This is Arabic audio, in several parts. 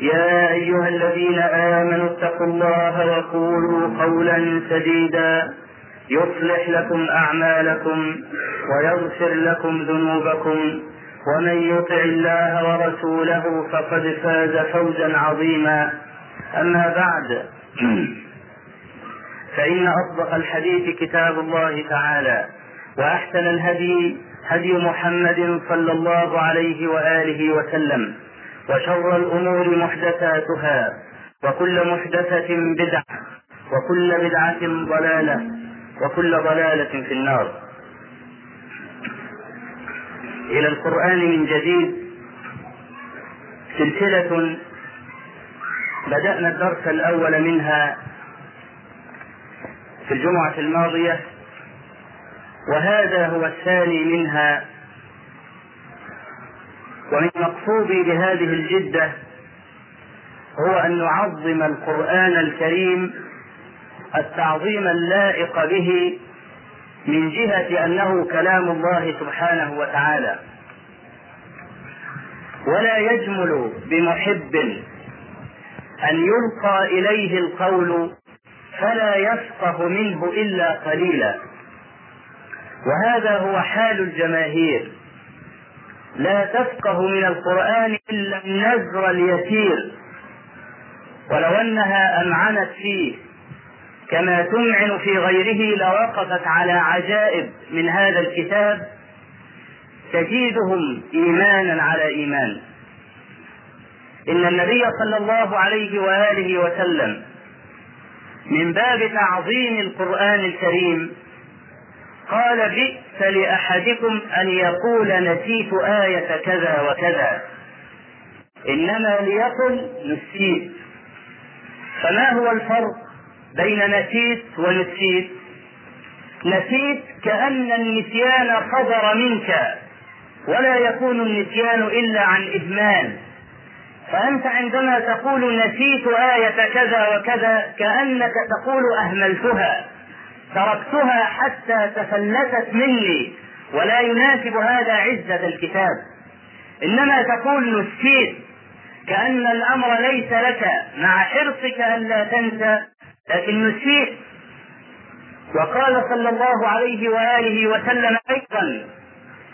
يا أيها الذين آمنوا اتقوا الله وقولوا قولا سديدا يصلح لكم أعمالكم ويغفر لكم ذنوبكم ومن يطع الله ورسوله فقد فاز فوزا عظيما. أما بعد فإن أصدق الحديث كتاب الله تعالى وأحسن الهدي هدي محمد صلى الله عليه وآله وسلم. وشر الأمور محدثاتها وكل محدثة بدعة وكل بدعة ضلالة وكل ضلالة في النار. إلى القرآن من جديد سلسلة بدأنا الدرس الأول منها في الجمعة الماضية وهذا هو الثاني منها ومن مقصودي بهذه الجدة هو أن نعظم القرآن الكريم التعظيم اللائق به من جهة أنه كلام الله سبحانه وتعالى. ولا يجمل بمحب أن يلقى إليه القول فلا يفقه منه إلا قليلا. وهذا هو حال الجماهير. لا تفقه من القرآن إلا النزر اليسير. ولو أنها أمعنت فيه كما تمعن في غيره لوقفت على عجائب من هذا الكتاب تزيدهم إيمانا على إيمان. إن النبي صلى الله عليه وآله وسلم من باب تعظيم القرآن الكريم قال بئس لأحدكم أن يقول نسيت آية كذا وكذا. إنما ليقل نسيت. فما هو الفرق بين نسيت ونسيت؟ نسيت كأن النسيان صدر منك ولا يكون النسيان إلا عن إهمال فأنت عندما تقول نسيت آية كذا وكذا كأنك تقول أهملتها. تركتها حتى تفلتت مني ولا يناسب هذا عزة الكتاب. إنما تقول نسيت كأن الأمر ليس لك مع حرصك ألا تنسى لكن نسيت. وقال صلى الله عليه وآله وسلم أيضا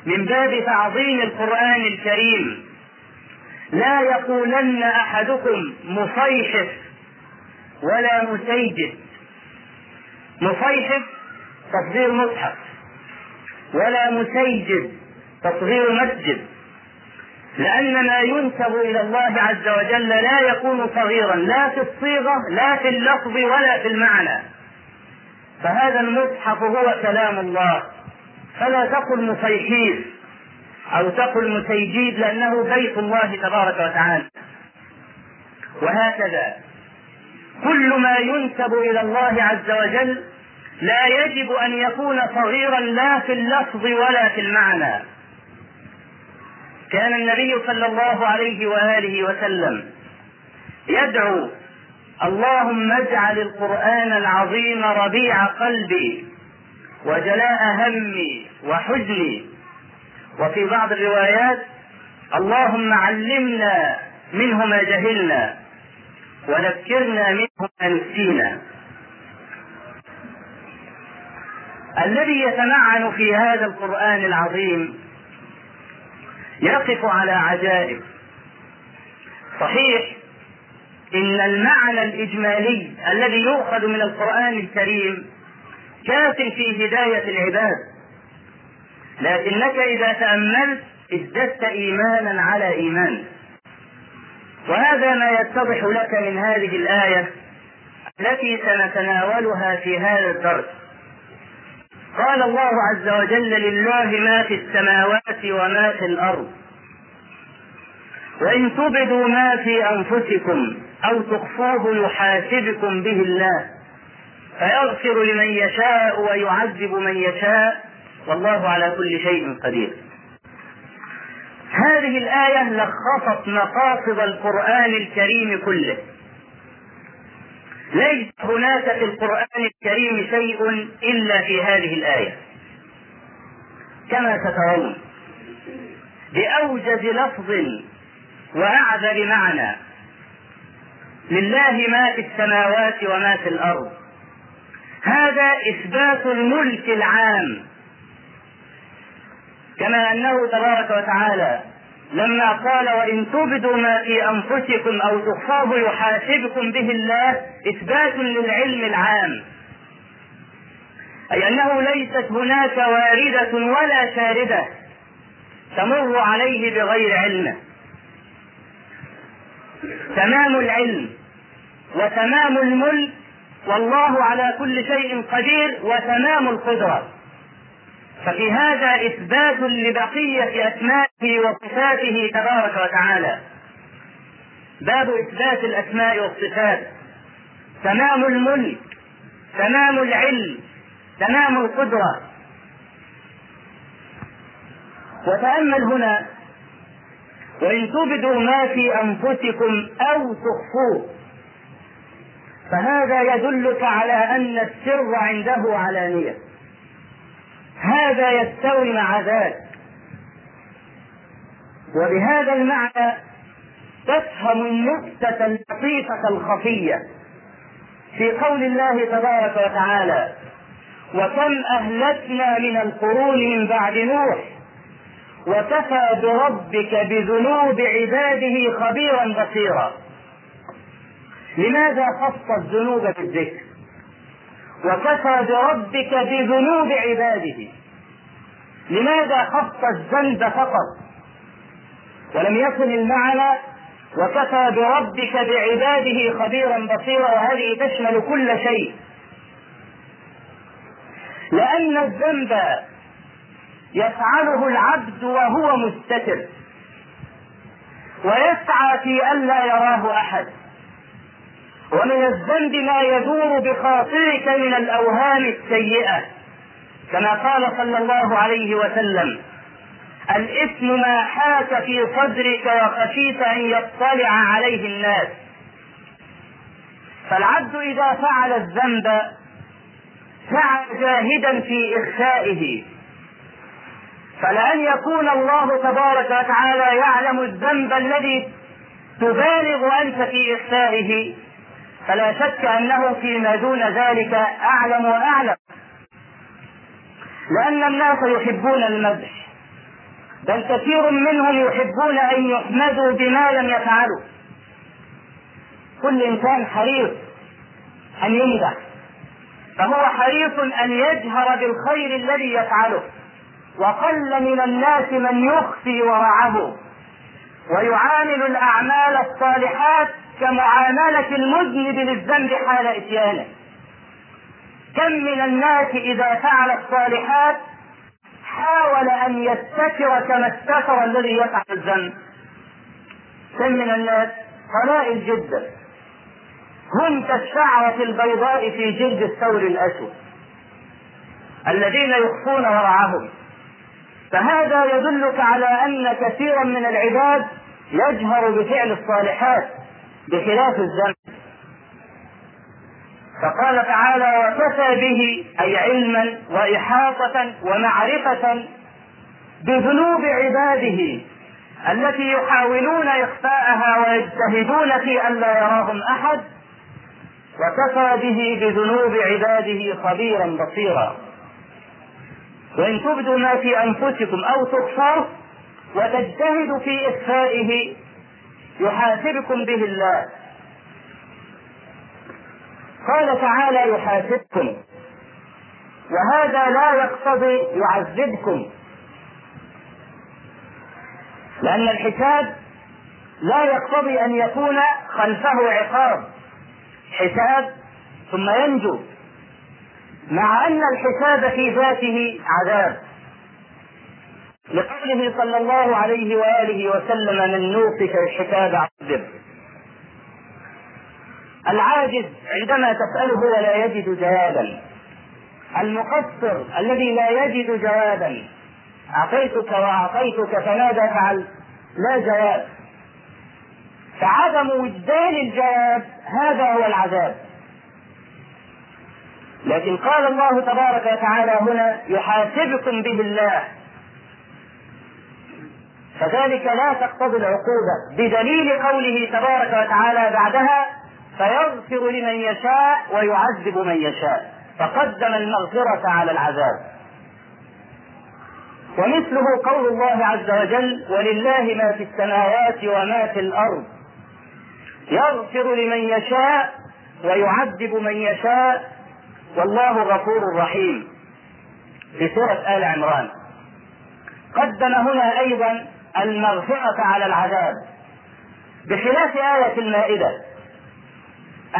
من باب تعظيم القرآن الكريم لا يقولن أحدكم مصيحف ولا مسيجد. مصيحف تصغير مصحف. ولا مسيجد تصغير مسجد. لأن ما ينسب إلى الله عز وجل لا يكون صغيرا لا في الصيغة لا في اللفظ ولا في المعنى. فهذا المصحف هو كلام الله. فلا تقل مصيحيف أو تقل مسيجيد لأنه بيت الله تبارك وتعالى. وهكذا. كل ما ينسب إلى الله عز وجل لا يجب أن يكون صغيرا لا في اللفظ ولا في المعنى. كان النبي صلى الله عليه وآله وسلم يدعو اللهم اجعل القرآن العظيم ربيع قلبي وجلاء همي وحزني. وفي بعض الروايات اللهم علمنا منه ما جهلنا. وذكرنا منه ما نسينا الذي يتمعن في هذا القرآن العظيم يقف على عجائب. صحيح إن المعنى الإجمالي الذي يؤخذ من القرآن الكريم كاف في هداية العباد. لكنك إذا تأملت ازددت إيمانا على إيمان. وهذا ما يتضح لك من هذه الآية التي سنتناولها في هذا الدرس. قال الله عز وجل لله ما في السماوات وما في الأرض. وإن تبدوا ما في أنفسكم أو تخفوه يحاسبكم به الله فيغفر لمن يشاء ويعذب من يشاء. والله على كل شيء قدير. هذه الآية لخصت مقاصد القرآن الكريم كله. ليس هناك في القرآن الكريم شيء إلا في هذه الآية. كما سترون. بأوجز لفظ وأعذب معنى. لله ما في السماوات وما في الأرض. هذا إثبات الملك العام. كما أنه تبارك وتعالى لما قال وإن تبدوا ما في أنفسكم أو تخفوه يحاسبكم به الله إثبات للعلم العام. أي أنه ليست هناك واردة ولا شاردة تمر عليه بغير علمه تمام العلم وتمام الملك والله على كل شيء قدير وتمام القدرة. ففي هذا إثبات لبقية أسمائه وصفاته تبارك وتعالى. باب إثبات الأسماء والصفات. تمام الملك تمام العلم تمام القدرة. وتأمل هنا وإن تبدوا ما في أنفسكم أو تخفوه فهذا يدلك على أن السر عنده علانية. هذا يستوي مع ذاك وبهذا المعنى تفهم النكتة اللطيفة الخفية في قول الله تبارك وتعالى وكم أهلكنا من القرون من بعد نوح وكفى بربك بذنوب عباده خبيرا بصيرا. لماذا خص الذنوب بالذكر؟ وكفى بربك بذنوب عباده. لماذا خص الذنب فقط؟ ولم يكن المعنى وكفى بربك بعباده خبيرا بصيرا وهذه تشمل كل شيء. لأن الذنب يفعله العبد وهو مستتر. ويسعى في ألا يراه أحد. ومن الذنب ما يدور بخاطرك من الأوهام السيئة. كما قال صلى الله عليه وسلم الإثم ما حاك في صدرك وخشيت أن يطلع عليه الناس. فالعبد إذا فعل الذنب سعى جاهدا في إخفائه. فلأن يكون الله تبارك وتعالى يعلم الذنب الذي تبالغ أنت في إخفائه فلا شك أنه فيما دون ذلك أعلم وأعلم. لأن الناس يحبون المدح بل كثير منهم يحبون أن يحمدوا بما لم يفعلوا. كل إنسان حريص أن يمدح فهو حريص أن يجهر بالخير الذي يفعله. وقل من الناس من يخفي ورعه ويعامل الأعمال الصالحات كمعاملة المذنب للذنب حال إتيانه. كم من الناس إذا فعل الصالحات حاول أن يستتر كما استتر الذي يفعل الذنب. كم من الناس قلائل جدا. هم كالشعرة البيضاء في جلد الثور الأسود. الذين يخفون ورعهم فهذا يدلك على أن كثيرا من العباد يجهر بفعل الصالحات. بخلاف الذنب فقال تعالى وكفى به أي علما وإحاطة ومعرفة بذنوب عباده التي يحاولون إخفاءها ويجتهدون في أن لا يراهم أحد وكفى به بذنوب عباده خبيرا بصيرا. وإن تبدوا ما في أنفسكم أو تخفوه وتجتهدوا في إخفائه يحاسبكم به الله. قال تعالى يحاسبكم. وهذا لا يقتضي يعذبكم. لأن الحساب لا يقتضي أن يكون خلفه عقاب. حساب ثم ينجو. مع أن الحساب في ذاته عذاب. لقوله صلى الله عليه وآله وسلم من نوقش الحساب عذب. العاجز عندما تسأله ولا يجد جوابا. المقصر الذي لا يجد جوابا. أعطيتك وأعطيتك فماذا فعلت؟ لا جواب. فعدم وجدان الجواب هذا هو العذاب. لكن قال الله تبارك وتعالى هنا يحاسبكم به الله. فذلك لا تقتضي العقوبة. بدليل قوله تبارك وتعالى بعدها فيغفر لمن يشاء ويعذب من يشاء. فقدم المغفرة على العذاب. ومثله قول الله عز وجل ولله ما في السماوات وما في الأرض يغفر لمن يشاء ويعذب من يشاء. والله غفور رحيم. في سورة آل عمران. قدم هنا أيضا المغفرة على العذاب. بخلاف آية المائدة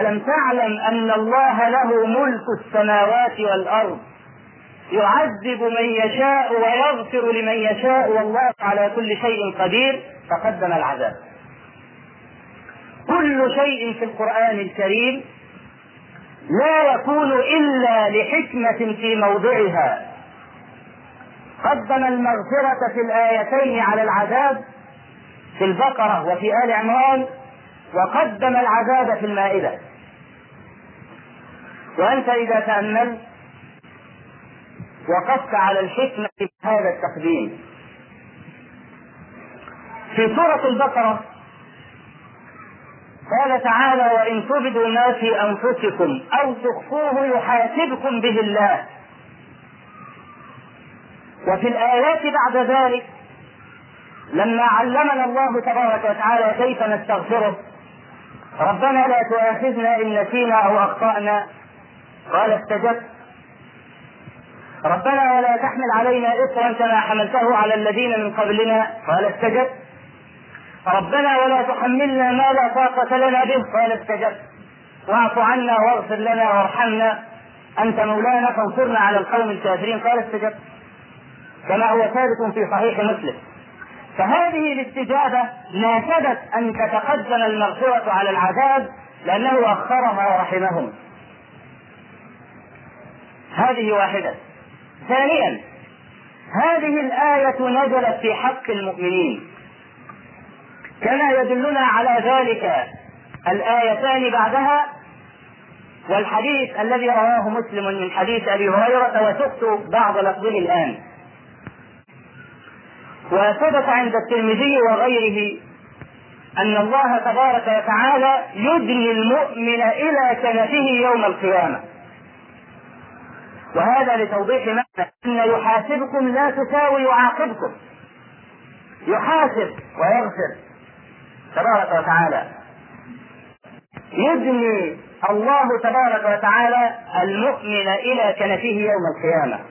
ألم تعلم أن الله له ملك السماوات والأرض؟ يعذب من يشاء ويغفر لمن يشاء والله على كل شيء قدير فقدم العذاب. كل شيء في القرآن الكريم لا يكون إلا لحكمة في موضعها. قدم المغفرة في الآيتين على العذاب في البقرة وفي آل عمران وقدم العذاب في المائدة. وأنت إذا تأملت وقفت على الحكمة في هذا التقديم. في سورة البقرة قال تعالى وإن تبدوا ما في أنفسكم أو تخفوه يحاسبكم به الله. وفي الآيات بعد ذلك لما علمنا الله تبارك وتعالى كيف نستغفره ربنا لا تؤاخذنا إن نسينا أو أخطأنا. قال استجبت. ربنا ولا تحمل علينا إصرا كما حملته على الذين من قبلنا. قال استجبت. ربنا ولا تحملنا ما لا طاقة لنا به. قال استجبت. واعف عنا واغفر لنا وارحمنا. أنت مولانا فانصرنا على القوم الكافرين. قال استجبت. كما هو ثابت في صحيح مسلم. فهذه الاستجابة ناسبت أن تتقدم المغفرة على العذاب لأنه أخرها ورحمهم هذه واحدة. ثانيا هذه الآية نزلت في حق المؤمنين. كما يدلنا على ذلك الآيتان بعدها والحديث الذي رواه مسلم من حديث أبي هريرة وسقت بعض لفظه الآن. وثبت عند الترمذي وغيره أن الله تبارك وتعالى يدني المؤمن إلى كنفه يوم القيامة. وهذا لتوضيح معنى أن يحاسبكم لا تساوي يعاقبكم. يحاسب ويغفر تبارك وتعالى. يدني الله تبارك وتعالى المؤمن إلى كنفه يوم القيامة.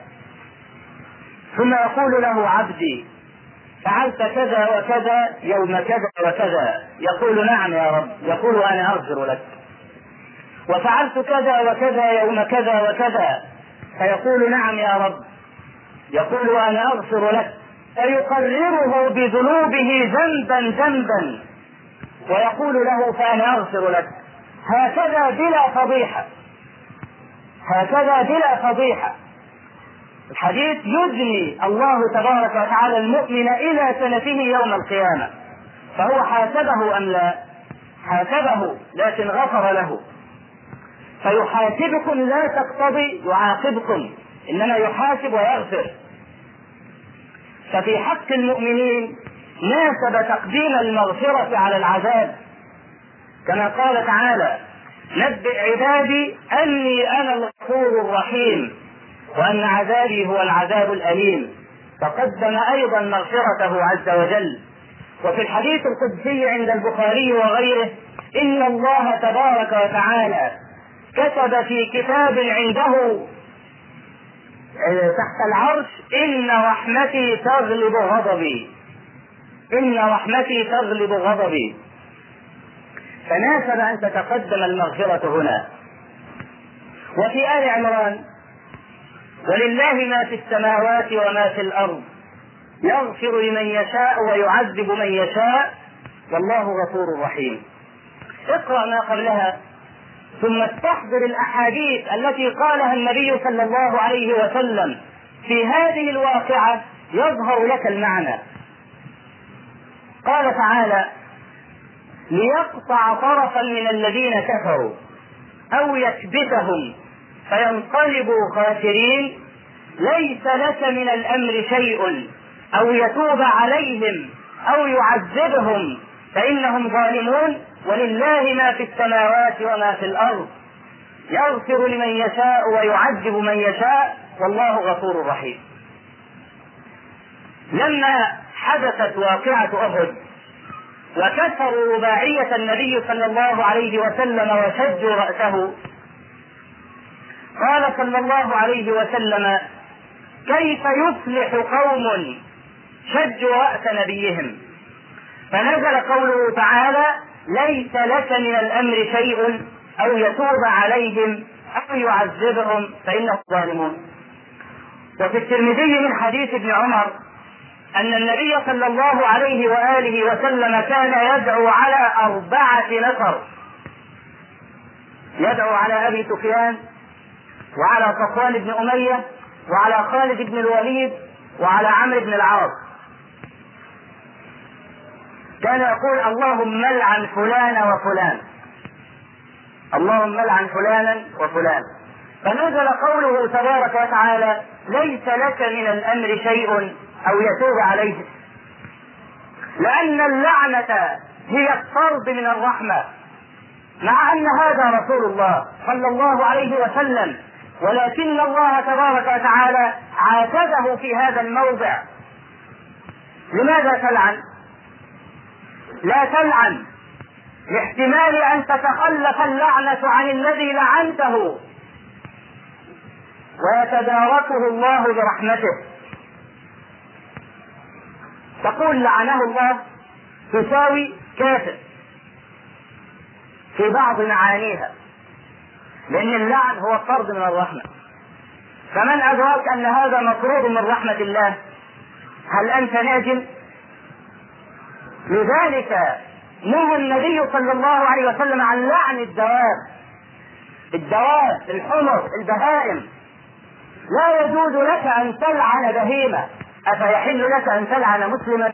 ثم يقول له عبدي فعلت كذا وكذا يوم كذا وكذا. يقول نعم يا رب يقول أنا أغفر لك. وفعلت كذا وكذا يوم كذا وكذا. فيقول نعم يا رب يقول أنا أغفر لك. فيقرره بذنوبه ذنبا ذنبا. ويقول له فأنا أغفر لك. هكذا بلا فضيحة. هكذا بلا فضيحة. الحديث يدني الله تبارك وتعالى المؤمن إلى سنته يوم القيامة. فهو حاسبه أم لا؟ حاسبه لكن غفر له. فيحاسبكم لا تقتضي يعاقبكم إنما يحاسب ويغفر. ففي حق المؤمنين ناسب تقديم المغفرة على العذاب. كما قال تعالى نبئ عبادي أني أنا الغفور الرحيم. وأن عذابي هو العذاب الأليم. فقدم أيضا مغفرته عز وجل. وفي الحديث القدسي عند البخاري وغيره إن الله تبارك وتعالى كتب في كتاب عنده تحت العرش إن رحمتي تغلب غضبي. إن رحمتي تغلب غضبي. فناسب أن تتقدم المغفرة هنا. وفي آل عمران ولله ما في السماوات وما في الأرض. يغفر لمن يشاء ويعذب من يشاء. والله غفور رحيم. اقرأ ما قبلها. ثم استحضر الأحاديث التي قالها النبي صلى الله عليه وسلم. في هذه الواقعة يظهر لك المعنى. قال تعالى ليقطع طرفا من الذين كفروا أو يكبتهم. فينقلبوا خاسرين ليس لك من الأمر شيء أو يتوب عليهم أو يعذبهم فإنهم ظالمون ولله ما في السماوات وما في الأرض. يغفر لمن يشاء ويعذب من يشاء والله غفور رحيم. لما حدثت واقعة أحد وكسروا رباعية النبي صلى الله عليه وسلم وشجوا رأسه قال صلى الله عليه وسلم كيف يفلح قوم شجوا رأس نبيهم؟ فنزل قوله تعالى ليس لك من الأمر شيء أو يتوب عليهم أو يعذبهم فإنهم ظالمون. وفي الترمذي من حديث ابن عمر أن النبي صلى الله عليه وآله وسلم كان يدعو على أربعة نفر. يدعو على أبي سفيان وعلى صفوان بن أمية وعلى خالد بن الوليد وعلى عمرو بن العاص. كان يقول اللهم لعن فلان وفلان. اللهم لعن فلانا وفلان. فنزل قوله تبارك وتعالى ليس لك من الأمر شيء أو يتوب عليه لأن اللعنة هي الطرد من الرحمة. مع أن هذا رسول الله صلى الله عليه وسلم ولكن الله تبارك وتعالى عاتبه في هذا الموضع. لماذا تلعن؟ لا تلعن لاحتمال أن تتخلف اللعنة عن الذي لعنته. ويتداركه الله برحمته. تقول لعنه الله تساوي كافر في بعض معانيها. لأن اللعن هو الطرد من الرحمة. فمن أدراك أن هذا مطرود من رحمة الله؟ هل أنت ناجم؟ لذلك نهى النبي صلى الله عليه وسلم عن لعن الدواب. الدواب الحمر البهائم. لا يجوز لك أن تلعن بهيمة. أفيحل لك أن تلعن مسلما؟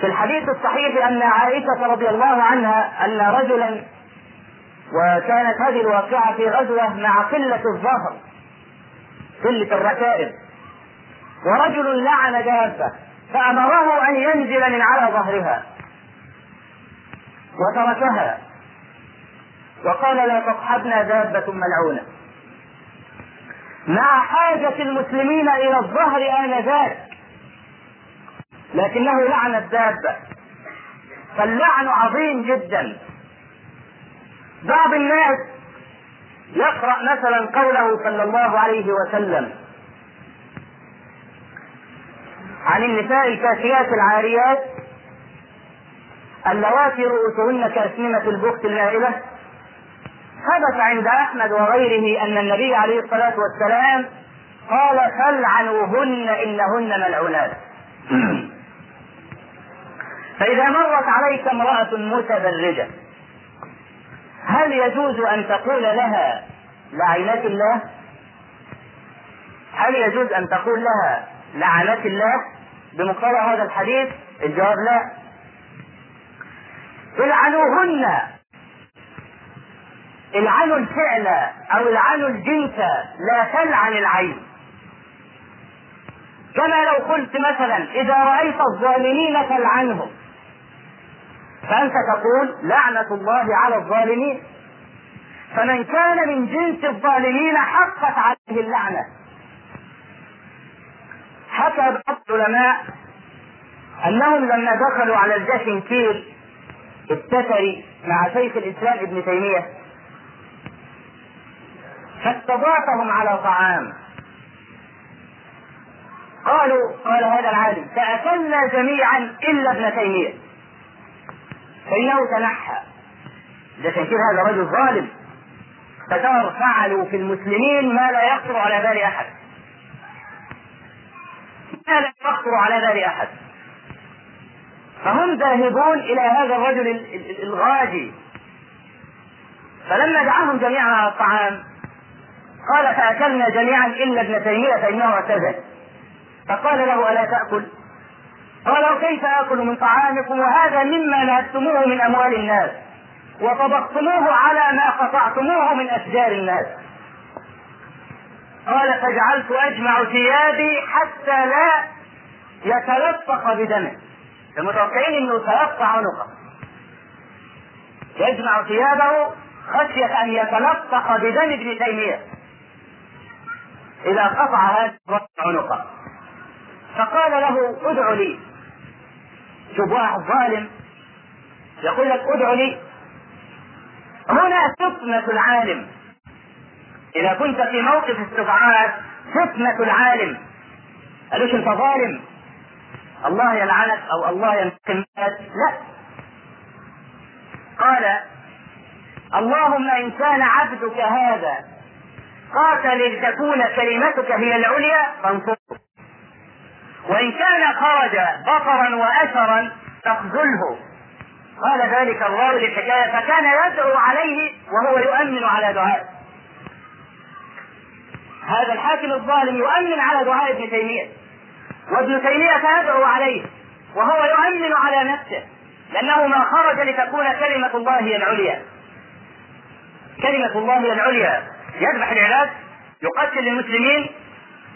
في الحديث الصحيح أن عائشة رضي الله عنها أن رجلا وكانت هذه الواقعة في غزوة مع قلة الظهر قلة الركائب. ورجل لعن دابة فأمره أن ينزل من على ظهرها. وتركها. وقال لا تصحبنا دابة ملعونة. مع حاجة المسلمين إلى الظهر آنذاك. لكنه لعن الدابة. فاللعن عظيم جدا. بعض الناس يقرأ مثلا قوله صلى الله عليه وسلم عن النساء الكاسيات العاريات اللواتي رؤوسهن كأسنمة البخت المائلة. ثبت عند أحمد وغيره أن النبي عليه الصلاة والسلام قال فلعنوهن إنهن ملعونات. فإذا مرت عليك امرأة متبرجة هل يجوز أن تقول لها لعنة الله؟ هل يجوز أن تقول لها لعنة الله بمقتضى هذا الحديث؟ الجواب لا. العنوهن العنوا الفعل أو العنوا الجنس لا تلعن العين كما لو قلت مثلا إذا رأيت الظالمين فالعنهم فأنت تقول لعنة الله على الظالمين. فمن كان من جنس الظالمين حقت عليه اللعنة. حكى بعض العلماء أنهم لما دخلوا على الجاشنكير التتري مع شيخ الإسلام ابن تيمية فاستضافهم على طعام. قالوا قال هذا العالم فأكلنا جميعا إلا ابن تيمية. فإنه تنحى. لكن كده هذا رجل ظالم. فصار فعلوا في المسلمين ما لا يخطر على بال أحد. ما لا يخطر على بال أحد. فهم ذاهبون إلى هذا الرجل الغاجي. فلما دعاهم جميعا على الطعام قال فأكلنا جميعا إلا ابن تيمية فإنه اعتزل. فقال له ألا تأكل؟ قال وكيف آكل من طعامكم وهذا مما نهبتموه من أموال الناس وطبختموه على ما قطعتموه من أشجار الناس. قال فجعلت أجمع ثيابي حتى لا يتلطخ بدمه. المتوقعين إنه سيقطع عنقه. يجمع ثيابه خشية أن يتلطخ بدم ابن تيمية. إذا قطع هذا عنقه. فقال له ادع لي. شوف واحد ظالم. يقول لك ادع لي. هنا فتنة العالم. إذا كنت في موقف استضعاف فتنة العالم. قالوش أنت ظالم؟ الله يلعنك أو الله ينتقم لا. قال اللهم إن كان عبدك هذا قاتل لتكون كلمتك هي العليا فانصره وإن كان خرج بطرا وأثرا فاخذله قال ذلك الراوي للحكاية فكان يدعو عليه وهو يؤمن على دعائه هذا الحاكم الظالم يؤمن على دعاء ابن تيمية. وابن تيمية يدعو عليه وهو يؤمن على نفسه لأنه ما خرج لتكون كلمة الله هي العليا. كلمة الله هي العليا. يذبح العباد يقتل المسلمين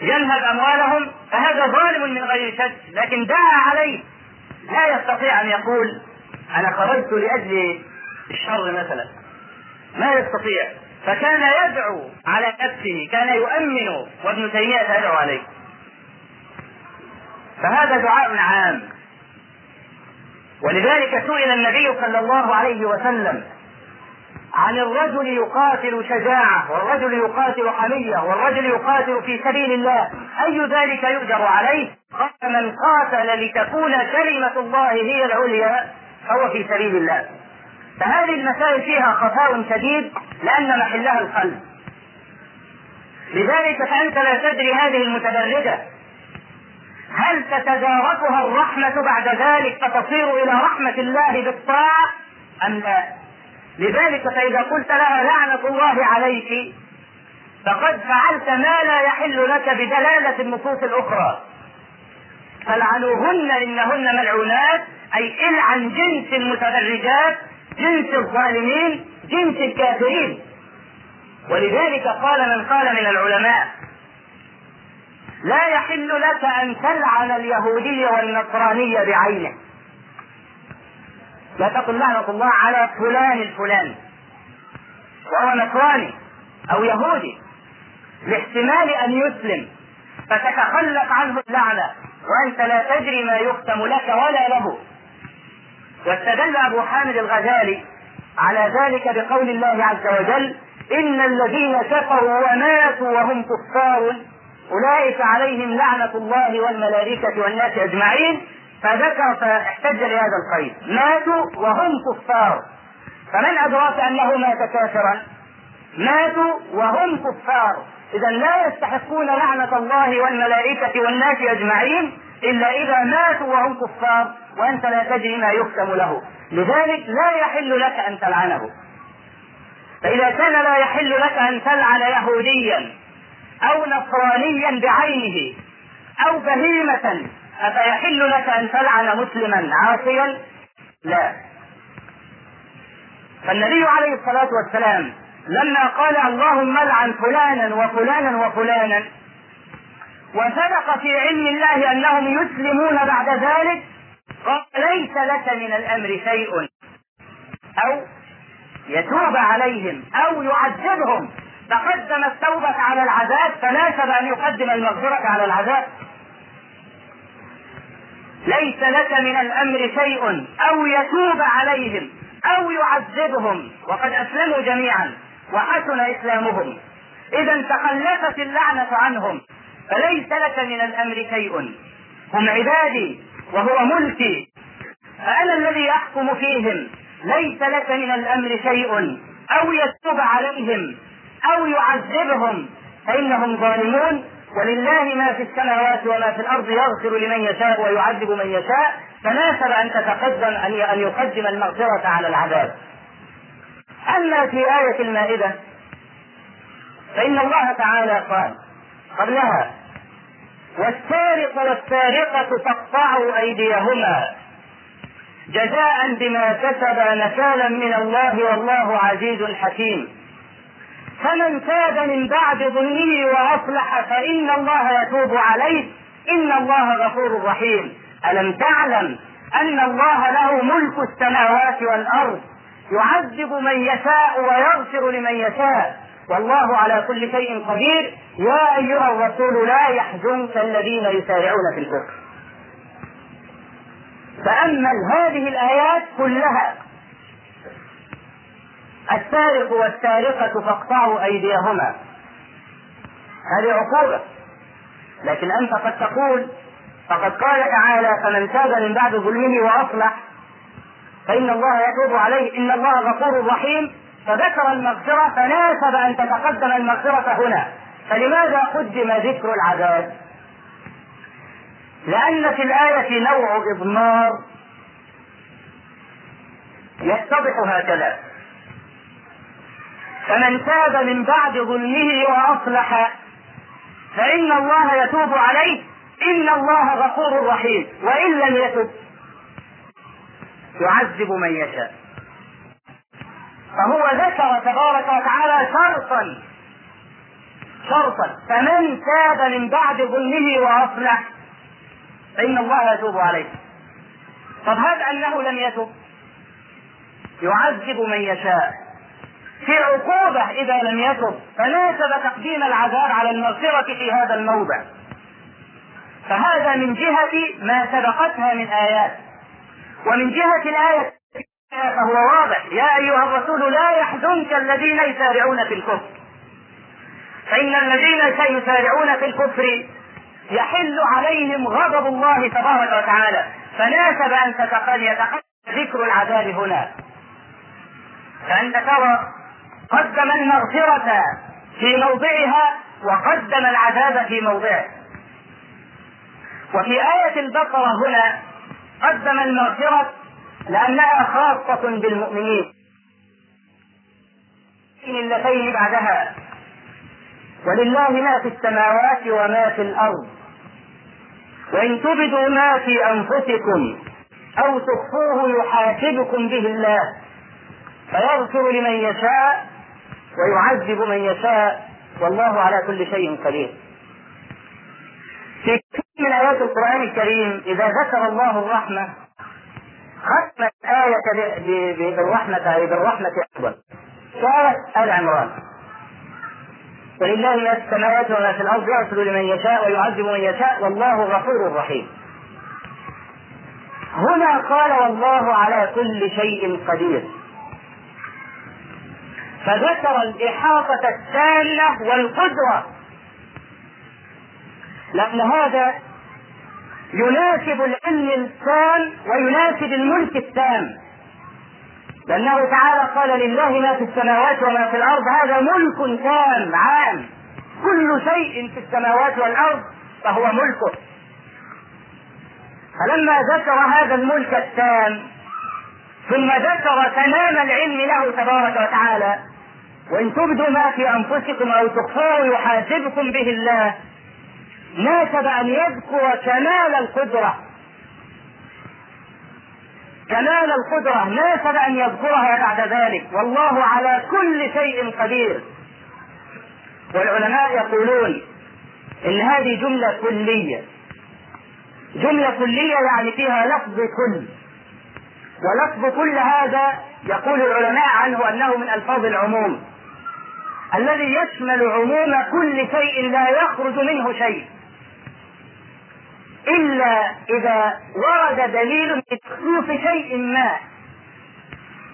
ينهب أموالهم فهذا ظالم من غير شك لكن دعا عليه. لا يستطيع أن يقول أنا خرجت لأجل الشر مثلا. ما يستطيع. فكان يدعو على نفسه كان يؤمن وابن تيمية يدعو عليه. فهذا دعاء عام. ولذلك سئل النبي صلى الله عليه وسلم عن الرجل يقاتل شجاعة والرجل يقاتل حمية والرجل يقاتل في سبيل الله. أي ذلك يؤجر عليه؟ قال من قاتل لتكون كلمة الله هي العليا فهو في سبيل الله. فهذه المسائل فيها خطر شديد لأن محلها القلب. لذلك فأنت لا تدري هذه المتدرجة هل تتداركها الرحمة بعد ذلك فتصير إلى رحمة الله بالطاعة أم لا؟ لذلك فإذا قلت لها لعنة الله عليك فقد فعلت ما لا يحل لك بدلالة النصوص الأخرى. فلعنوهن إنهن ملعونات أي العن جنس المتدرجات جنس الظالمين جنس الكافرين. ولذلك قال من قال من العلماء لا يحل لك أن تلعن اليهودي والنصراني بعينه لا تقل لعنة الله على فلان الفلاني. وهو نصراني أو يهودي. لاحتمال أن يسلم. فتتخلق عنه اللعنة. وأنت لا تدري ما يختم لك ولا له. واستدل أبو حامد الغزالي على ذلك بقول الله عز وجل إن الذين كفروا وماتوا وهم كفار أولئك عليهم لعنة الله والملائكة والناس أجمعين. فذكر فاحتج لهذا القيد ماتوا وهم كفار. فمن أدراك أنه مات كافرا؟ ماتوا وهم كفار. إذا لا يستحقون لعنة الله والملائكة والناس أجمعين إلا إذا ماتوا وهم كفار وأنت لا تدري ما يختم له. لذلك لا يحل لك أن تلعنه. فإذا كان لا يحل لك أن تلعن يهوديا أو نصرانيا بعينه أو بهيمة أفيحل لك أن تلعن مسلما؟ عاصيا؟ لا. فالنبي عليه الصلاة والسلام لما قال اللهم العن فلانا وفلانا وفلانا وصدق في علم الله أنهم يسلمون بعد ذلك قال ليس لك من الأمر شيء. أو يتوب عليهم أو يعذبهم. تقدم التوبة على العذاب فناسب ان يقدم المغفرة على العذاب. ليس لك من الأمر شيء أو يتوب عليهم أو يعذبهم. وقد أسلموا جميعا وحسن إسلامهم. إذا تخلفت اللعنة عنهم فليس لك من الأمر شيء. هم عبادي وهو ملكي فأنا الذي أحكم فيهم. ليس لك من الأمر شيء أو يتوب عليهم أو يعذبهم. فإنهم ظالمون ولله ما في السماوات وما في الأرض يغفر لمن يشاء ويعذب من يشاء فناسب أن تتقدم أن أن يقدم المغفرة على العذاب أما في آية المائدة فإن الله تعالى قال قبلها والسارق والسارقة فاقطعوا أيديهما جزاء بما كسبا نكالا من الله والله عزيز حكيم. فمن تاب من بعد ظلمه وأصلح فإن الله يتوب عليه. إن الله غفور رحيم. ألم تعلم أن الله له ملك السماوات والأرض؟ يعذب من يشاء ويغفر لمن يشاء. والله على كل شيء قدير. يا أيها الرسول لا يحزنك الذين يسارعون في الكفر. تامل هذه الآيات كلها السارق والسارقة فاقطعوا أيديهما. هذه عقوبة. لكن أنت قد تقول فقد قال تعالى فمن تاب من بعد ظلمه وأصلح فإن الله يتوب عليه. إن الله غفور رحيم. فذكر المغفرة فناسب أن تتقدم المغفرة هنا. فلماذا قدم ذكر العذاب؟ لأن في الآية نوع إضمار يتضح هكذا. فمن تاب من بعد ظلمه وأصلح فإن الله يتوب عليه إن الله غفور رحيم وإن لم يتب يعذب من يشاء. فهو ذكر تبارك وتعالى شرطا شرطا فمن تاب من بعد ظلمه وأصلح فإن الله يتوب عليه. طب هذا أنه لم يتب يعذب من يشاء. في عقوبة إذا لم يتب فناسب تقديم العذاب على المغفرة في هذا الموضع. فهذا من جهة ما سبقتها من آيات. ومن جهة الآية فهو واضح. يا أيها الرسول لا يحزنك الذين يسارعون في الكفر. فإن الذين سيسارعون في الكفر يحل عليهم غضب الله تبارك وتعالى. فناسب أن تتقل ذكر العذاب هنا. فأنت ترى قدم المغفرة في موضعها وقدم العذاب في موضعه. وفي آية البقرة هنا قدم المغفرة لأنها خاصة بالمؤمنين. اللتين بعدها. ولله ما في السماوات وما في الأرض. وإن تبدوا ما في أنفسكم أو تخفوه يحاسبكم به الله فيغفر لمن يشاء ويعذب من يشاء والله على كل شيء قدير. في كثير من آيات القرآن الكريم إذا ذكر الله الرحمة ختم الآية بالرحمة أي بالرحمة أيضا. سورة آل عمران. ولله ما في السماوات وما في الأرض يغفر لمن يشاء ويعذب من يشاء والله غفور رحيم. هنا قال والله على كل شيء قدير. فذكر الإحاطة التامة والقدرة لأن هذا يناسب العلم التام ويناسب الملك التام. لأنه تعالى قال لله ما في السماوات وما في الأرض هذا ملك تام عام. كل شيء في السماوات والأرض فهو ملكه. فلما ذكر هذا الملك التام ثم ذكر تمام العلم له تبارك وتعالى وإن تبدوا ما في أنفسكم أو تخفوه يحاسبكم به الله ناسب أن يذكر كمال القدرة. كمال القدرة ناسب أن يذكرها بعد ذلك. والله على كل شيء قدير. والعلماء يقولون إن هذه جملة كلية. جملة كلية يعني فيها لفظ كل. ولفظ كل هذا يقول العلماء عنه أنه من ألفاظ العموم. الذي يشمل عموم كل شيء لا يخرج منه شيء. إلا إذا ورد دليل بتخصيص شيء ما.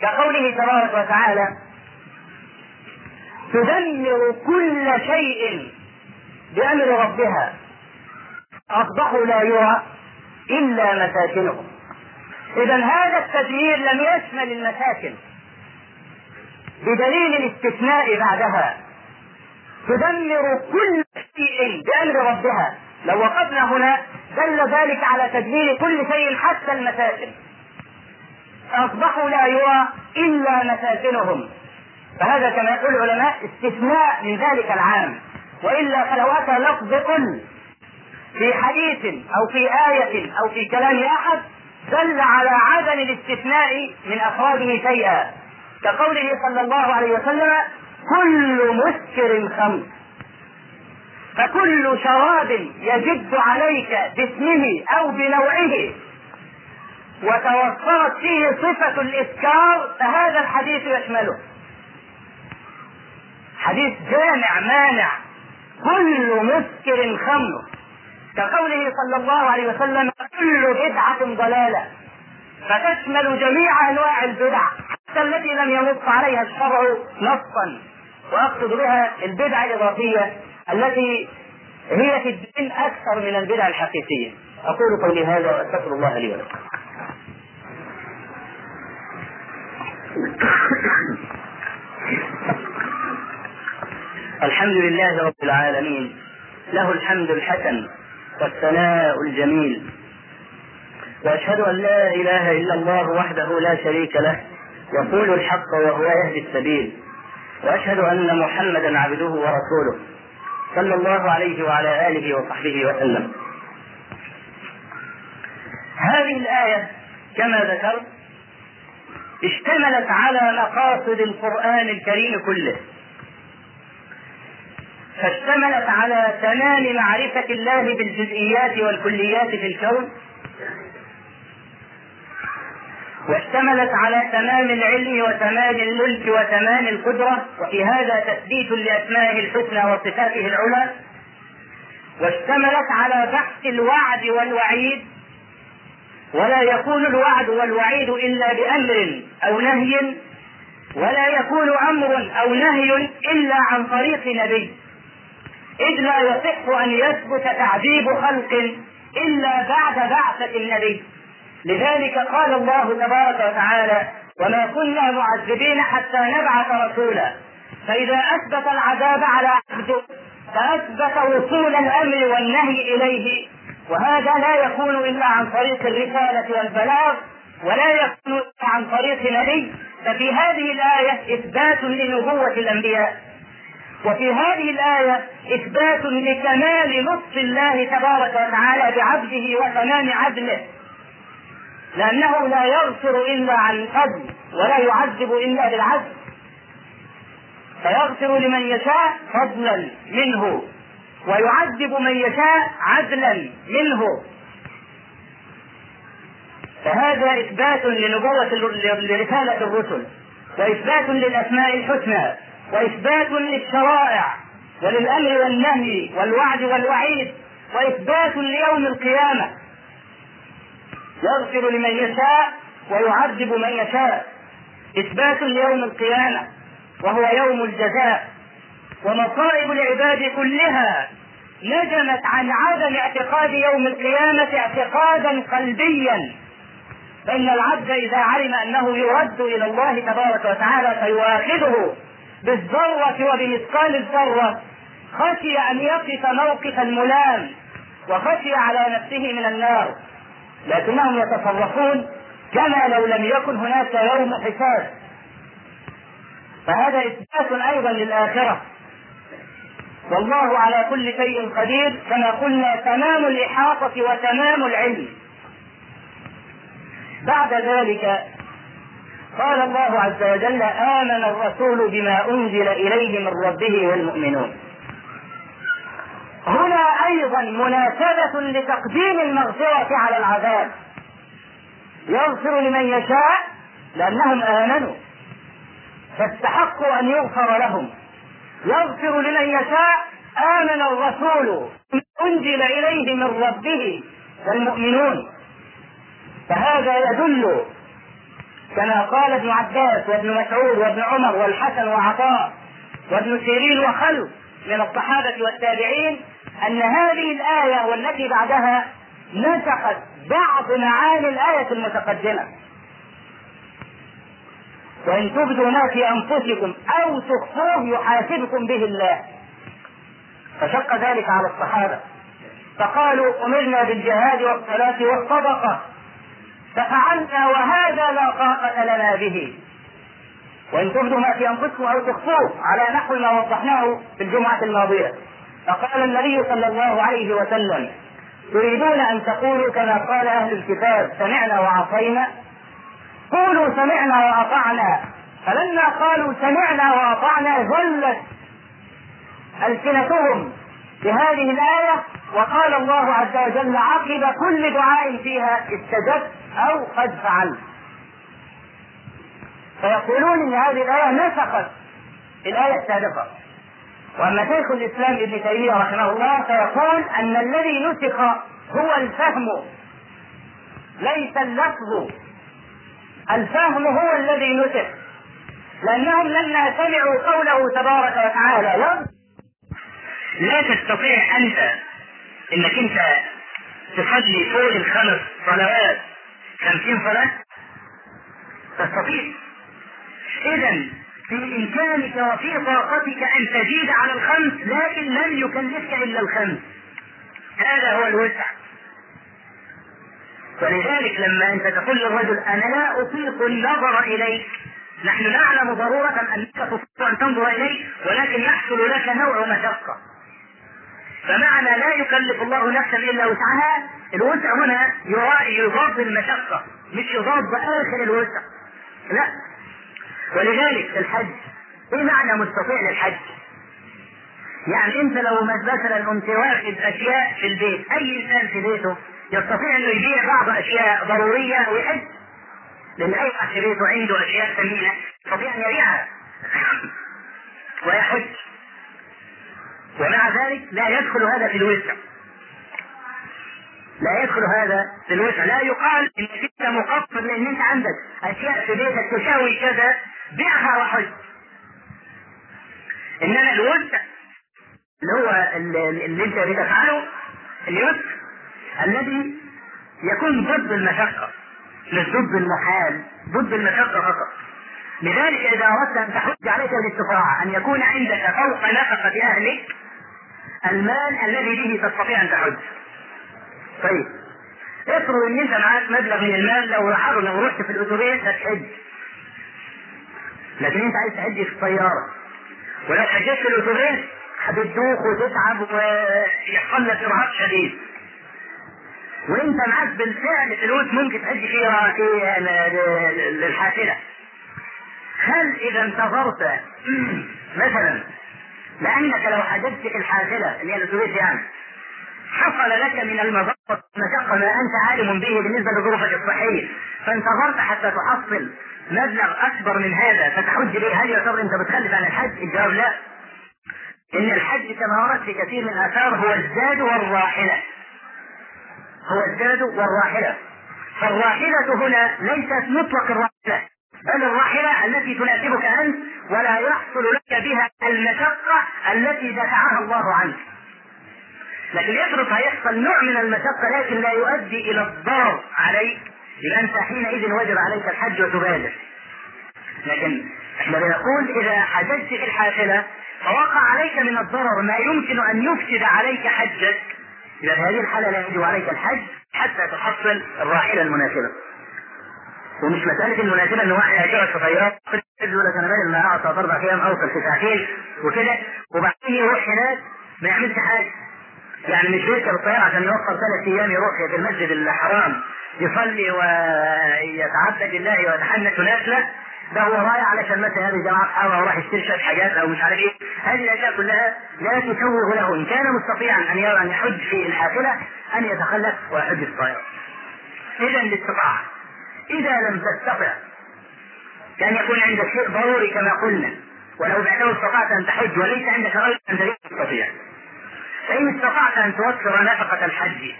كقوله تبارك وتعالى تدمر كل شيء بأمر ربها. أصبحوا لا يرى إلا مساكنهم. إذا هذا التدمير لم يشمل المساكن. بدليل الاستثناء بعدها. تدمر كل شيء بأمر ربها. لو وقفنا هنا دل ذلك على تدمير كل شيء حتى المساكن. أصبحوا لا يرى إلا مساكنهم. فهذا كما يقول العلماء استثناء من ذلك العام. وإلا فلو اتى لفظ كل في حديث أو في آية أو في كلام أحد دل على عدم الاستثناء من أفراده شيئا. كقوله صلى الله عليه وسلم كل مسكر خمر. فكل شراب يجد عليك باسمه أو بنوعه. وتوفرت فيه صفة الإسكار فهذا الحديث يشمله. حديث جامع مانع. كل مسكر خمر. كقوله صلى الله عليه وسلم كل بدعة ضلالة. فتشمل جميع أنواع البدع. حتى التي لم ينص عليها الشرع نصا. وأقصد بها البدعة الإضافية التي هي في الدين أكثر من البدع الحقيقية. أقول قولي هذا وأستغفر الله لي ولكم. الحمد لله رب العالمين. له الحمد الحسن والثناء الجميل. وأشهد أن لا إله إلا الله وحده لا شريك له. يقول الحق وهو يهدي السبيل. وأشهد أن محمدا عبده ورسوله صلى الله عليه وعلى آله وصحبه وسلم. هذه الآية كما ذكرت اشتملت على مقاصد القرآن الكريم كله. فاشتملت على تمام معرفة الله بالجزئيات والكليات في الكون واشتملت على تمام العلم وتمام الملك وتمام القدرة وفي هذا تثبيت لأسمائه الحسنى وصفاته العلى. واشتملت على بحث الوعد والوعيد ولا يكون الوعد والوعيد إلا بأمر أو نهي ولا يكون أمر أو نهي إلا عن طريق نبي. إذ لا يصح أن يثبت تعذيب خلق إلا بعد بعثة النبي. لذلك قال الله تبارك وتعالى وما كنا معذبين حتى نبعث رسولا. فإذا أثبت العذاب على عبده فأثبت وصول الأمر والنهي إليه. وهذا لا يكون إلا عن طريق الرسالة والبلاغ ولا يكون إلا عن طريق نبي. ففي هذه الآية إثبات لنبوة الأنبياء. وفي هذه الآية إثبات لكمال لطف الله تبارك وتعالى بعبده وتمام عدله. لأنه لا يغفر إلا عن فضل ولا يعذب إلا بالعدل فيغفر لمن يشاء فضلا منه ويعذب من يشاء عدلا منه. فهذا إثبات لنبوة لرسالة الرسل وإثبات للأسماء الحسنى وإثبات للشرائع وللأمر والنهي والوعد والوعيد وإثبات ليوم القيامة. يغفر لمن يشاء ويعذب من يشاء. إثبات ليوم القيامة وهو يوم الجزاء. ومصائب العباد كلها نجمت عن عدم اعتقاد يوم القيامة اعتقادا قلبيا. فإن العبد إذا علم أنه يرد إلى الله تبارك وتعالى فيؤاخذه بالذرة وبمثقال الذرة. خشي أن يقف موقف الملام وخشي على نفسه من النار. لكنهم يتصرفون كما لو لم يكن هناك يوم حساب. فهذا إثبات أيضا للآخرة. والله على كل شيء قدير كما قلنا تمام الإحاطة وتمام العلم. بعد ذلك قال الله عز وجل آمن الرسول بما أنزل إليه من ربه والمؤمنون. هنا أيضا مناسبة لتقديم المغفرة على العذاب. يغفر لمن يشاء لأنهم آمنوا. فاستحقوا أن يغفر لهم. يغفر لمن يشاء آمن الرسول أنزل إليه من ربه والمؤمنون فهذا يدل كما قال ابن عباس وابن مسعود وابن عمر والحسن وعطاء وابن سيرين وخلف من الصحابة والتابعين أن هذه الآية والتي بعدها نسخت بعض معاني الآية المتقدمة. وإن تبدوا ما في أنفسكم أو تخفوه يحاسبكم به الله. فشق ذلك على الصحابة. فقالوا أمرنا بالجهاد والصلاة والصدقة. ففعلنا وهذا لا طاقة لنا به. وإن تبدوا ما في أنفسكم أو تخفوه على نحو ما وضحناه في الجمعة الماضية. فقال النبي صلى الله عليه وسلم تريدون أن تقولوا كما قال أهل الكتاب سمعنا وعصينا قولوا سمعنا وأطعنا. فلما قالوا سمعنا وأطعنا ذلت ألسنتهم بهذه الآية وقال الله عز وجل عقب كل دعاء فيها استجبت أو قد فعلت. فيقولون إن هذه الآية نسخت الآية السابقة. وأما شيخ الإسلام ابن تيمية رحمه الله فيقول أن الذي نسخ هو الفهم. ليس اللفظ. الفهم هو الذي نسخ. لأنهم لما سمعوا قوله تبارك وتعالى لا. تستطيع أنت إنك أنت تصلي فوق الخمس صلوات خمسين صلاة؟ تستطيع. اذا في امكانك وفي طاقتك أن تزيد على الخمس لكن لن يكلفك إلا الخمس. هذا هو الوسع. ولذلك لما أنت تقول للرجل أنا لا أطيق النظر إليك. نحن نعلم ضرورة انك تستطيع أن تنظر اليه ولكن يحصل لك نوع مشقة. فمعنى لا يكلف الله نفسا إلا وسعها الوسع هنا يضاد المشقة مش يضاد آخر الوسع. لا. ولذلك الحج إيه معنى مستطيع للحج؟ يعني انت لو مثلا قمت واخد أشياء في البيت أي إنسان في بيته يستطيع إنه يبيع بعض أشياء ضرورية ويحج لأن أي واحد في بيته عنده أشياء ثمينة يستطيع أن يبيعها ويحج. ومع ذلك لا يدخل هذا في الوسع. لا يدخل هذا في الوسع. لا يقال انك انت مقصر لأن أنت عندك أشياء في بيتك تساوي كذا بيعها وحج انما الوسع اللي هو اللي أنت بتفعله اليسر الذي يكون ضد المشقة مش ضد المحال ضد المشقة فقط. لذلك إذا أردت أن تحج عليك الاستطاعة أن يكون عندك فوق نفقة أهلك المال الذي به تستطيع أن تحج. طيب افرض إن أنت معاك مبلغ من المال لو لو رحت في الأتوبيس هتحج. لكن انت عايز تحج في الطيارة. ولو حجيت في الأتوبيس هتدوخ وتتعب ويحصل لك إرهاق شديد. وانت معاك بالفعل فلوس ممكن تحج فيها في للحافلة. هل إذا انتظرت مثلا لأنك لو حججت في الحافلة اللي هي الأتوبيس يعني حصل لك من المضرة مشقة ما أنت عالم به بالنسبة لظروفك الصحية. فانتظرت حتى تحصل مبلغ أكبر من هذا فتحج به هل يعتبر أنت بتخلف عن الحج؟ الجواب لا. إن الحج كما ورد في كثير من الآثار هو الزاد والراحلة. هو الزاد والراحلة. فالراحلة هنا ليست مطلق الراحلة بل الراحلة التي تناسبك أنت ولا يحصل لك بها المشقة التي دفعها الله عنك. لكن يفرض هيحصل نوع من المشقة لكن لا يؤدي إلى الضرر عليك. يبقى أنت حينئذ وجب عليك الحج وتبادر. لكن إحنا بنقول إذا حججت في الحافلة فوقع عليك من الضرر ما يمكن أن يفسد عليك حجك. إذا هذه الحالة لا يجب عليك الحج حتى تحصل الراحلة المناسبة. ومش مسألة المناسبة إن واحد هيجرك في طيارة يقول لك أنا بدل أربع أيام أوصل في ساعتين وكده وبعدين يروح هناك ما يعملش حاجة. يعني مش بيركب الطيارة عشان يوفر ثلاث أيام يروح في المسجد الحرام يصلي ويتعبد لله ويتحنث نافلة ده هو رايح علشان مثلا هذه جماعة أصحابه وراح يشتري شوية حاجات أو مش عارف إيه. هذه الأشياء كلها لا تسوغ له. إن كان مستطيعا أن أن يحج في الحافلة أن يتخلف ويحج في الطائرة. إذا الاستطاعة إذا لم تستطع كان يكون عندك شيء ضروري كما قلنا. ولو بعده استطعت أن تحج وليس عندك أنت لا تستطيع. فإن استطعت أن توفر نفقة الحج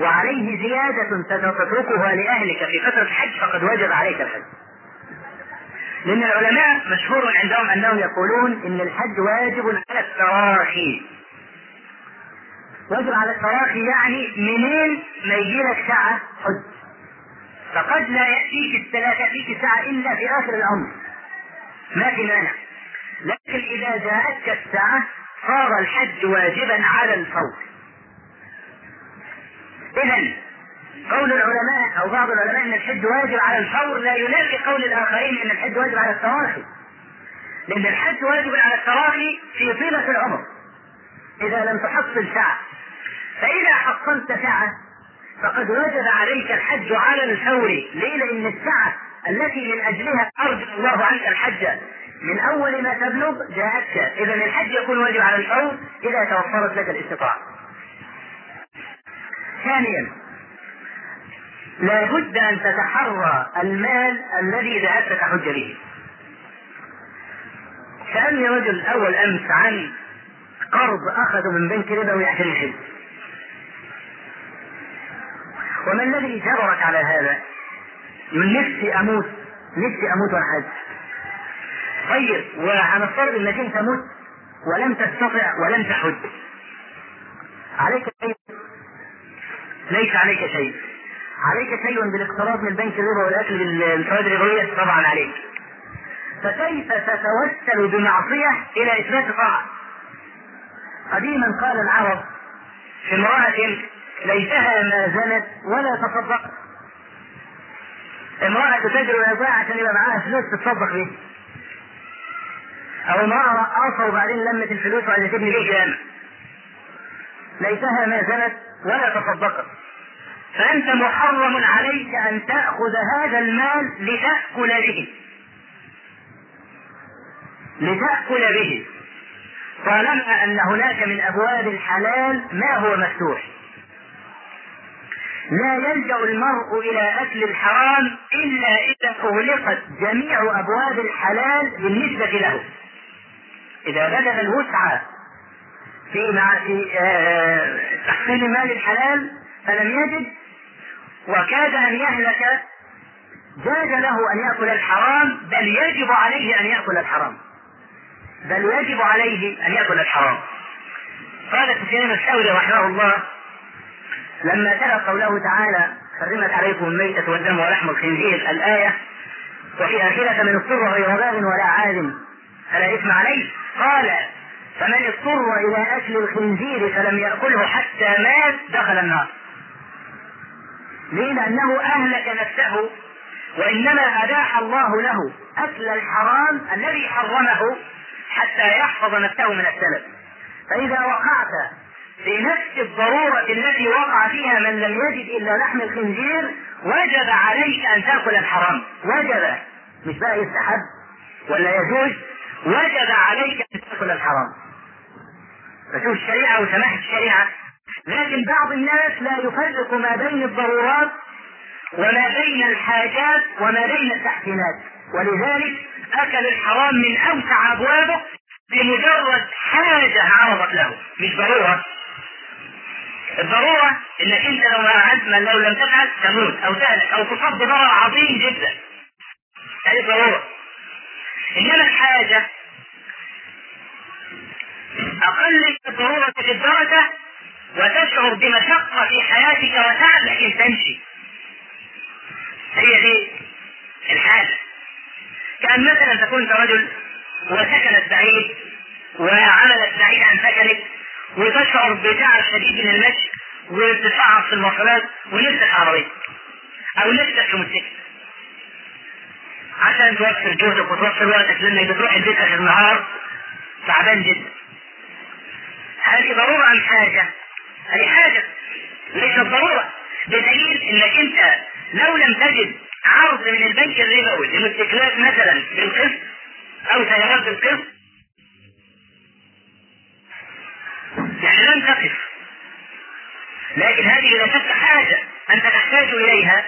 وعليه زيادة ستتركها لأهلك في فترة الحج فقد وجب عليك الحج. لأن العلماء مشهور عندهم أنهم يقولون إن الحج واجب على التراخي. واجب على التراخي يعني منين ما يجي لك ساعة حج. فقد لا يأتيك لا تأتيك ساعة إلا في آخر الأمر. ما في مانع. لكن إذا جاءتك الساعة صار الحج واجبا على الفور اذا قول العلماء أو بعض العلماء إن الحج واجب على الفور لا ينافي قول الآخرين إن الحج واجب على التراخي. لأن الحج واجب على التراخي في طيلة العمر. إذا لم تحصل ساعة. فإذا حصلت ساعة فقد وجب عليك الحج على الفور. ليه؟ لأن الساعة التي من أجلها أرجو الله عنك الحج. من أول ما تبلغ جاءتك إذا الحج يكون واجب على الفور إذا توفرت لك الاستطاعة. ثانيا لا بد أن تتحرى المال الذي ذهبت تحج به. سألني رجل أول أمس عن قرض أخذه من بنك ربوي عشان يحج وما الذي جبرك على هذا؟ يقول نفسي أموت نفسي أموت وأنا طيب وهنفترض انك انت مت ولم تستطع ولم تحج. عليك شيء؟ ليس عليك شيء. عليك شيء بالاقتراض من البنك الربا والأكل بالفوائد الربويه طبعا عليك. فكيف تتوسل بمعصية إلى إثبات طاعة؟ قديما قال العرب في امرأة ليتها ما زنت ولا تصدقت امرأة تجري ويضيع عشان يبقى معاها فلوس تتصدق بيه أو امرأة رقاصة وبعدين لمت الفلوس وعايزة تبني بيه جامع ليتها ما زنت ولا تصدقت فأنت محرم عليك أن تأخذ هذا المال لتأكل به. لتأكل به. طالما أن هناك من أبواب الحلال ما هو مفتوح. لا يلجأ المرء إلى أكل الحرام إلا إذا أغلقت جميع أبواب الحلال بالنسبة له. إذا بلغ الوسع في مع في آه، تحصيل مال الحلال فلم يجد وكاد أن يهلك جاز له أن يأكل الحرام بل يجب عليه أن يأكل الحرام. بل يجب عليه أن يأكل الحرام. قال سفيان الثوري رحمه الله لما تلا قوله تعالى حرمت عليكم الميتة والدم ولحم الخنزير الآية وفي آخرة من اضطر غير باغ ولا عاد فلا إثم عليه؟ قال فمن اضطر إلى أكل الخنزير فلم يأكله حتى مات دخل النار. ليه؟ لأنه أهلك نفسه وإنما أباح الله له أكل الحرام الذي حرمه حتى يحفظ نفسه من السلف. فإذا وقعت في نفس الضرورة التي وقع فيها من لم يجد إلا لحم الخنزير وجب عليك أن تأكل الحرام. وجب. مش بقى يستحب ولا يجوز؟ وجب عليك أن تأكل الحرام. فشوف الشريعة وسماحة الشريعة. لكن بعض الناس لا يفرق ما بين الضرورات وما بين الحاجات وما بين التحسينات. ولذلك أكل الحرام من أوسع أبوابه بمجرد حاجة عرضت له. مش ضرورة. الضرورة إنك أنت لو ما لو لم تفعل تموت أو تهلك أو تصاب بضرر عظيم جدا. هذه ضرورة. إنما الحاجة أقل من الضرورة في الدرجة وتشعر بمشقة في حياتك وتعب لكن تمشي. هي دي الحاجة. كان مثلا تكون رجل وسكنت بعيد وعملت بعيد عن سكنك وتشعر بتعب شديد من المشي وتتعب في المواصلات ونفسك عربية أو نفسك في موتوسيكل عشان توفر جهدك وتوفر وقتك لأنك بتروح البيت آخر النهار تعبان جدا. هذه ضرورة أم حاجة؟ هذه حاجة ليست ضرورة. بدليل إنك أنت لو لم تجد عرض من البنك الربوي لموتوسيكلات مثلا بالقسط أو سيارات بالقسط يعني لن تقف. لكن هذه لا شك حاجة أنت تحتاج إليها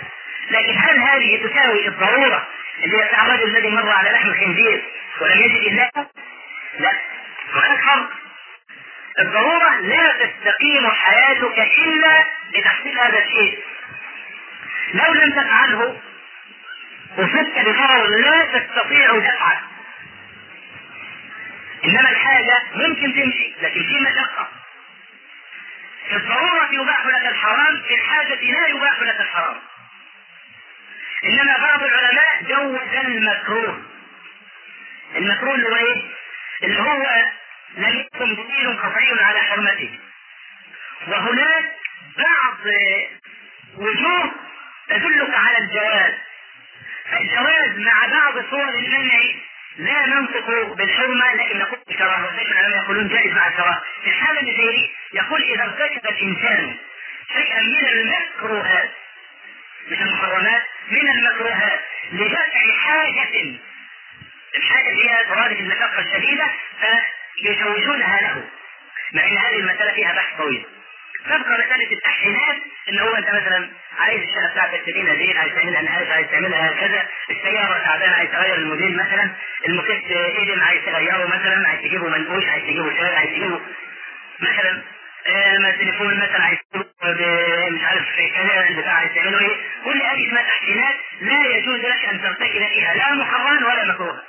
لكن هل هذه تساوي الضرورة اللي هي الرجل الذي مر على لحم الخنزير ولم يجد إلا لا هناك فرق. الضرورة لا تستقيم حياتك إلا لتحصيل هذا الشيء. لو لم تفعله وصدت بضرر لا تستطيع دفعه. إنما الحاجة ممكن تمشي لكن في مشقة. في الضرورة يباح لك الحرام في الحاجة لا يباح لك الحرام. إنما بعض العلماء جوز المكروه. المكروه اللي هو إيه؟ اللي هو لم يكن دليل قطعي على حرمته. وهناك بعض وجوه تدلك على الجواز. فالجواز مع بعض صور المنع لا ننطق بالحرمة لكن نقول بالكراهة ولكن العلماء يقولون جائز مع الكراهة في الحالة اللي زي يقول إذا ارتكب الإنسان شيئا من المكروهات مش المحرمات من المكروهات. لدفع حاجة الحاجة هي ترادف المشقة الشديدة فيجوزونها له. مع إن هذه المسألة فيها بحث طويل. تبقى مسألة التحسينات إن هو أنت مثلا عايز الشقة بتاعتك تدينها زين عايز تعملها نقاش عايز تعملها كذا السيارة تعبانة عايز تغير الموديل مثلا الموكيت ايدن عايز تغيره مثلا عايز تجيبه منقوش عايز تجيبه شارع عايز تجيبه مثلا. آه التليفون مثلا عايز مش عارف كذا البتاع عايز تعمله إيه كل هذه اسمها تحسينات لا يجوز لك أن ترتكب فيها لا محرما ولا مكروها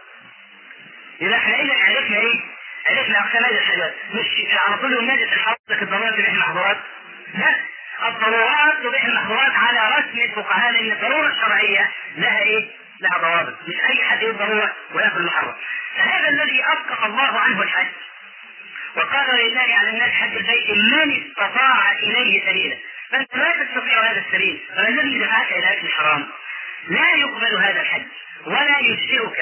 إذا إحنا إذا عرفنا إيه؟ عرفنا أقسام هذه الحاجات. مش على طول نجد الحرام الضرورات تبيح المحظورات. لا. الضرورات تبيح المحظورات على رسم الفقهاء لأن الضرورة الشرعية لها إيه؟ لها ضوابط. مش أي حد يقول ضرورة ويأكل محرم فهذا الذي اسقط الله عنه الحج. وقال لله على الناس حج البيت من استطاع إليه سبيلا. فانت لا تستطيع هذا السبيل فالذي دفعك إلى أكل الحرام لا يقبل هذا الحج ولا يجزئك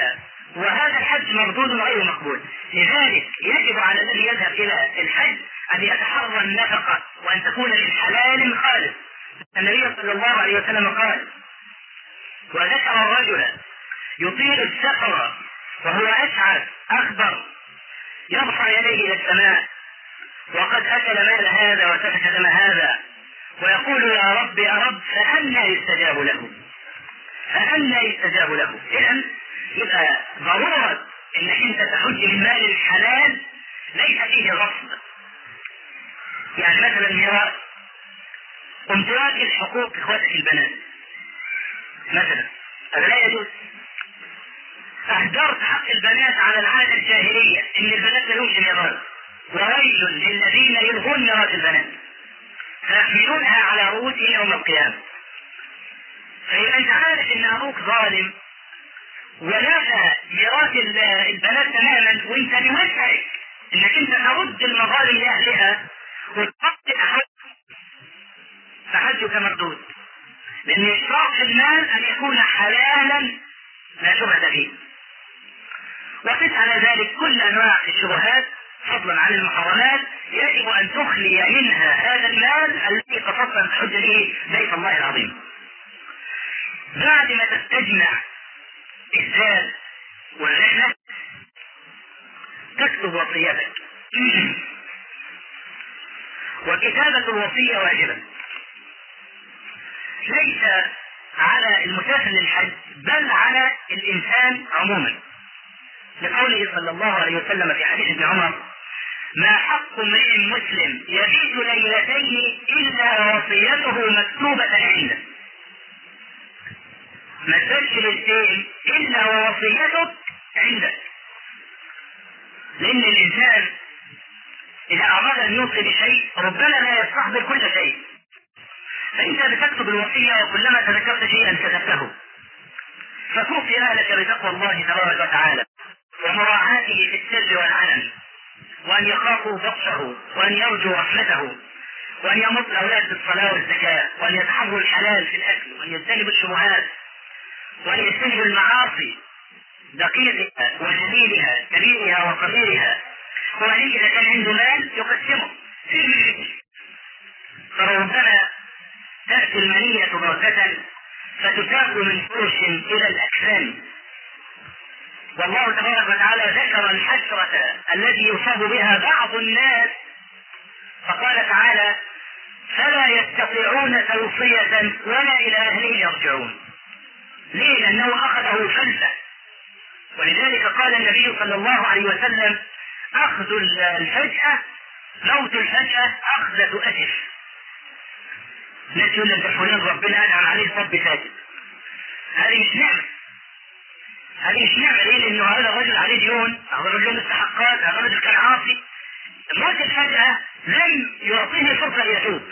وهذا الحج مردود غير مقبول. لذلك يجب على الذي يذهب إلى الحج أن يتحرى النفقة وأن تكون من حلال خالص. النبي صلى الله عليه وسلم قال وذكر الرجل يطيل السفر وهو اشعث أخضر يرفع يديه إلى السماء وقد أكل مال هذا دم هذا ويقول يا رب يا رب فأنا يستجاب له. فأنا يستجاب له. إذا يبقى ضرورة انك أنت تحج من مال الحلال ليس فيه غصب. يعني مثلا ميراث قمت واكل حقوق اخواتك البنات. مثلا هذا لا يجوز. أهدرت حق البنات على العادة الجاهلية. إن البنات لهمش ميراث وويل للذين يلغون ميراث البنات. فيحملونها على رؤوسهم يوم القيامة. فإذا أنت عارف أن أبوك ظالم ونافى ميراث البنات تماما وإنت بوسعك إنك أنت ترد المظالم لأهلها وتقضي حج فحجك مردود. لأن اشراف المال أن يكون حلالا لا شبهة فيه. وقس على ذلك كل أنواع الشبهات فضلا عن المحرمات يجب أن تخلي منها هذا المال الذي قصدت أن تحج به بيت الله العظيم. بعد ما تستجمع الزاد والرحلة تكتب وصيتك. وكتابة الوصية واجبة. ليس على المسافر للحج بل على الإنسان عموما. لقوله صلى الله عليه وسلم في حديث ابن عمر ما حق امرئ مسلم يبيت ليلتين إلا وصيته مكتوبة عنده. ما تسلسل الشيء إلا ووصيتك عندك لأن الإنسان إذا أراد أن يوصي بشيء ربما لا يستحضر كل شيء. فانت بتكتب الوصيه وكلما تذكرت شيئا كتبته. فتوصي أهلك بتقوى الله تبارك وتعالى. ومراعاته في السر والعلن وأن يخافوا بطشه وأن يرجوا رحمته وأن يمط الاولاد بالصلاه والزكاة وأن يتحروا الحلال في الأكل وأن يجتنبوا الشبهات وأن يجتنبوا المعاصي دقيقها وجليلها كبيرها وصغيرها وأن إذا كان عنده مال يقسمه. فربما تأتي المنية بغتة فتساق من فرش إلى الأكفان. والله تبارك وتعالى ذكر الحسرة التي يصاب بها بعض الناس. فقال تعالى فلا يستطيعون توصية ولا إلى أهلهم يرجعون. ليه؟ لأنه أخذه فلسة ولذلك قال النبي صلى الله عليه وسلم أخذ الفجأة موت الفجأة أخذة أجر. ناس يقول لك فلان ربنا أنعم عليه صب ساجد. هذه مش نعمة. مش نعمة ليه؟ لأنه هذا الرجل عليه ديون هذا الرجل مستحقات هذا الرجل كان عاصي. موت الفجأة لم يعطيه فرصة ليتوب.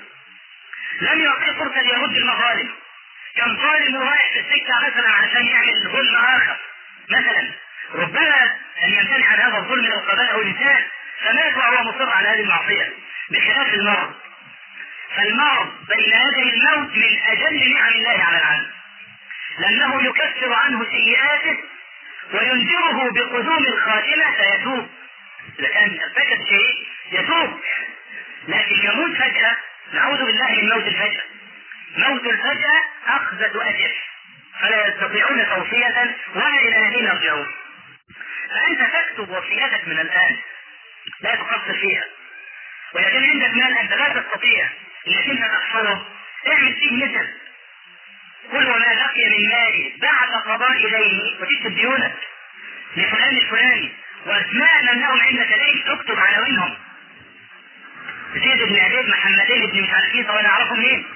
لم يعطيه فرصة ليرد المظالم. كان ظالم رايح في السكة مثلا عشان يعمل ظلم آخر. مثلا ربما أن يمتنع عن هذا الظلم لو قبله الإنسان فمات وهو مصر على هذه المعصية؟ بخلاف المرض. فالمرض بين يدي الموت من أجل نعم الله على العالم. لأنه يكفر عنه سيئاته وينذره بقدوم الخاتمه فيتوب. إذا كان ارتكب شيء يتوب. لكن يموت فجأة نعوذ بالله من موت الفجاه موت الفجاه أخذة أجل فلا يستطيعون توصية ولا إلى أهلهم يرجعون. فأنت تكتب وصيتك من الآن. لا تقصر فيها. كان عندك مال أنت لا تستطيع. أنت تحصله. اعمل فيه مثل كل وما بقي من مالي بعد قضاء ديني وتكتب ديونك لفلان الفلاني. وأسماء من لهم عندك دين تكتب عناوينهم زيد بن عبيد محمدين بن مش عارف إيه طب أنا اعرفه منين؟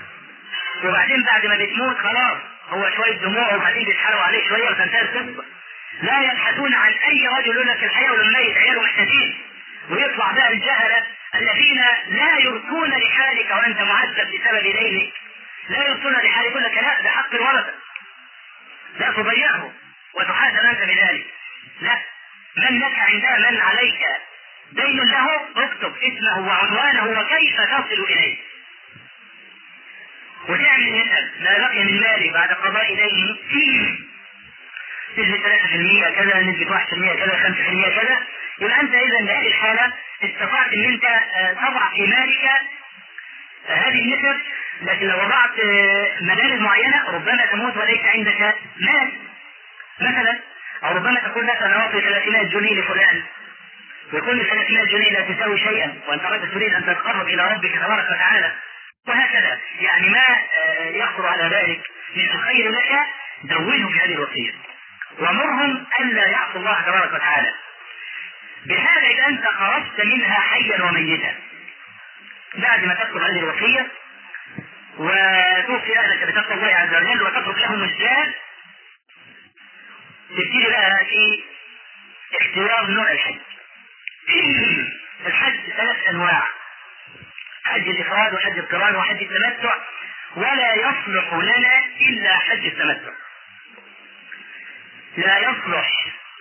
وبعدين بعد ما بتموت خلاص هو شوية دموع وبعدين بيتحاربوا عليه شوية وتنتهي القصة. لا يبحثون عن أي رجل يقول لك الحياة ولا الميت عياله محتاجين. ويطلع بقى الجهلة الذين لا يرثون لحالك وأنت معذب بسبب دينك. لا يرثون لحالك يقول لك لا ده حق الورثه لا تضيعه وتحاسب أنت بذلك. لا. من لك عندها من عليك دين له اكتب اسمه وعنوانه وكيف تصل إليه. وتعمل نسب ما بقي من مالي بعد قضاء دينه. نسبة 3% كذا نسبة 1% كذا 5% كذا. يبقى أنت اذا بهذه الحالة استطعت إن أنت تضع في مالك هذه النسب لكن لو وضعت مبالغ معينة ربما تموت وليس عندك مال. مثلا أو ربما تقول لك أنا اعطي 300 جنيه لفلان. ال 300 جنيه لا تساوي شيئا وانت رجل تريد أن تتقرب إلى ربك تبارك وتعالى. وهكذا يعني ما يخطر على ذلك. من الخير لك دونه في هذه الوصيه ومرهم ألا يعصوا الله تبارك وتعالى. بهذا إذا أنت خرجت منها حيا وميتا. بعد ما تكتب هذه الوصية وتوفي أهلك بتقوى الله عز وجل وتترك لهم الجهاد تبتدي بقى في اختيار نوع الحج. الحج ثلاث أنواع. حج الإفراد وحج القران وحج التمتع. ولا يصلح لنا إلا حج التمتع. لا يصلح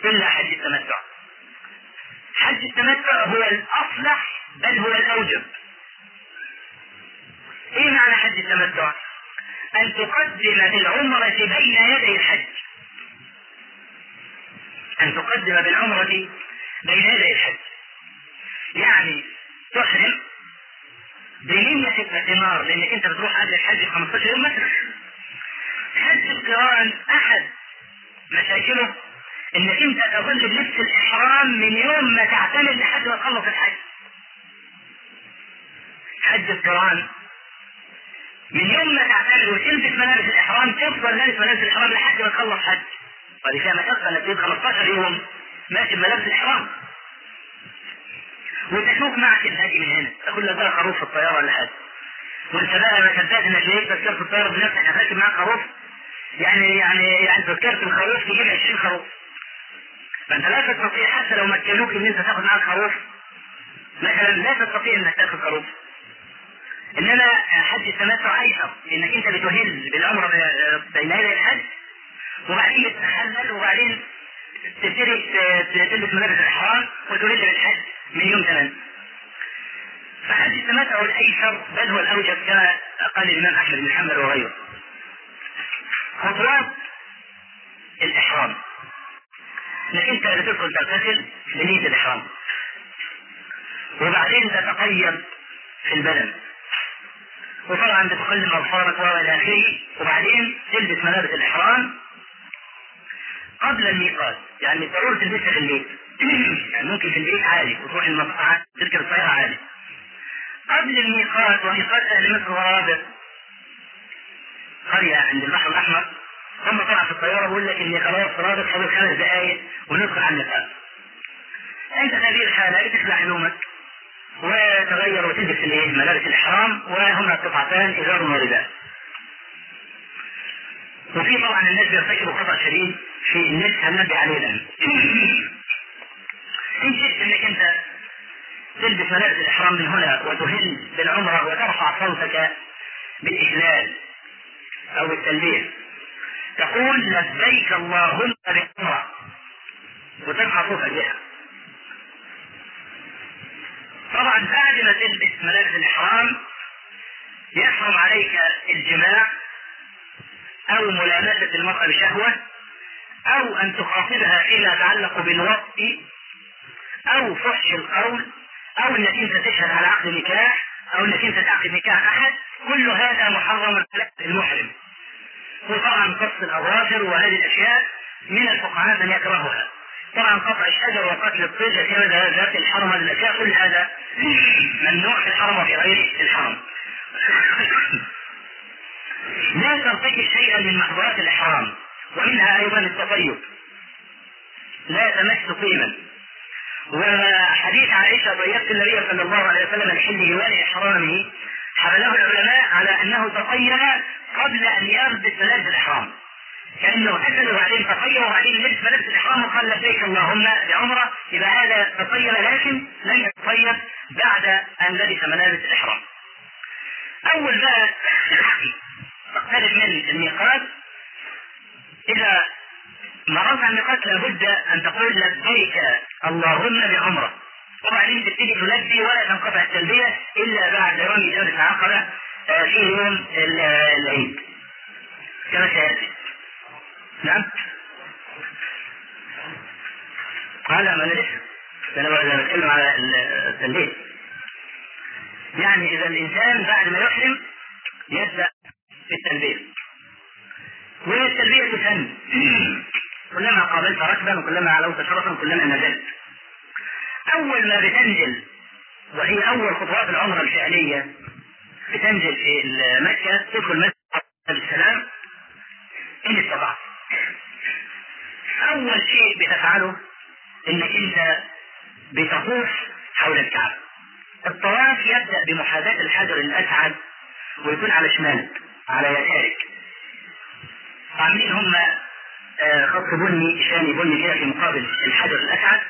إلا حج التمتع. حج التمتع هو الأصلح بل هو الأوجب. إيه معنى حج التمتع؟ أن تقدم بالعمرة بين يدي الحج. أن تقدم بالعمرة بين يدي الحج. يعني تحرم بنية الاعتمار لأنك أنت بتروح قبل الحج 15 يوم مثلا. حج القرآن أحد مشاكله إنك أنت تظل بلبس الإحرام من يوم ما تعتمد لحد ما تخلص الحج. حج القرآن من يوم ما تعتمد وتلبس ملابس الإحرام تفضل لابس ملابس الإحرام لحد ما تخلص حج. ودي فيها مشقه انك تجيب 15 يوم ماشي بملابس الإحرام. وتشوف معك الهدي من هنا. تقول لك بقى خروف في الطيارة ولا حاجة. وانت بقى ما صدقت إنك لقيت تذكره الطيارة بنفسك؟ هتركب معاك خروف. يعني يعني يعني تذكره الخروف تجيب 20 خروف. فأنت لا تستطيع حتى لو مكنوك إن أنت تاخذ معاك خروف. مثلا لا تستطيع إنك تاخذ خروف. انما حج التمتع ايسر إنك أنت بتهل بالعمره بين يدي الحج وبعدين تتحلل وبعدين تبتدي تلبس ملابس الاحرام وتهل بالحج من يوم ثمان فحج التمتع الأيسر بل هو الأوجب كما قال الإمام أحمد بن حنبل وغيره. خطوات الإحرام. إنك أنت بتدخل تغتسل بنية الإحرام. وبعدين تتقيم في البدن. وطبعا بتقلم اظفارك والى آخره. وبعدين تلبس ملابس الإحرام قبل الميقات. يعني ضروري تلبسها في البيت. يعني ممكن في البيت عادي. وتروح المصنع تركب الطيارة عادي. قبل الميقات وميقات أهل مصر ورابط قرية عند البحر الأحمر. هم طلع في الطيارة بيقول لك ان خلاص رابط فاضل خمس وندخل على الميقات أنت في هذه الحالة تخلع هدومك. وتغير وتلبس ملابس الإحرام وهما قطعتان إزار ورداء وفي طبعا الناس بيرتكبوا خطأ شديد في الناس هنبي عليه الآن؟ إن شئت إنك أنت تلبس ملابس الإحرام من هنا وتهل بالعمرة وترفع صوتك بالاهلال أو بالتلبية تقول لبيك اللهم بالعمرة وترفع صوتك بها. طبعا بعد ما تلبس ملابس الاحرام يحرم عليك الجماع أو ملامسة المرأة بشهوة أو أن تخاطبها فيما يتعلق بالوطء أو فحش القول أو أنك أنت تشهد على عقد نكاح أو أنك أنت تعقد نكاح أحد. كل هذا محرم على المحرم وطبعا قص الأظافر وهذه الأشياء من الفقهاء من يكرهها. طبعا قطع الشجر وقتل الطير في ذات الحرم الأشياء كل هذا ممنوع في الحرم وفي غير الحرم. لا ترتكب شيئا من محظورات الإحرام ومنها أيضا التطيب. لا تمس طيبا. وحديث عائشة ضيفت النبي صلى الله عليه وسلم الحل ولإحرامه حمله العلماء على أنه تطيب قبل أن يلبس ملابس الإحرام كأنه أكل وبعدين تطيب وبعدين لبس ملابس الإحرام وقال لبيك اللهم بعمرة. إذا هذا تطيب لكن لم يتطيب بعد أن لبس ملابس الإحرام. أول ما تقترب من الميقات إذا مررت على الميقات لابد أن تقول لبيك اللهم بعمرة. وبعدين تبتدي تلبي ولا تنقطع التلبية إلا بعد رمي جمرة عقبة آه، في يوم العيد. كما سيأتي. نعم. قال ما أنا بتكلم على التلبيه يعني إذا الإنسان بعد ما يحرم يبدأ في التلبيه والتلبيه فن كلما قابلت ركبا وكلما علوت شرفا كلما نزلت. أول ما بتنزل وهي أول خطوات العمره الفعلية بتنزل في مكه تدخل مسجد السلام إن استطعت. أول شيء بتفعله انك أنت بتطوف حول الكعبة. الطواف يبدأ بمحاذاة الحجر الأسعد ويكون على شمالك على يسارك. عاملين هم آه، خط بني شاني بني كده في مقابل الحجر الأسعد؟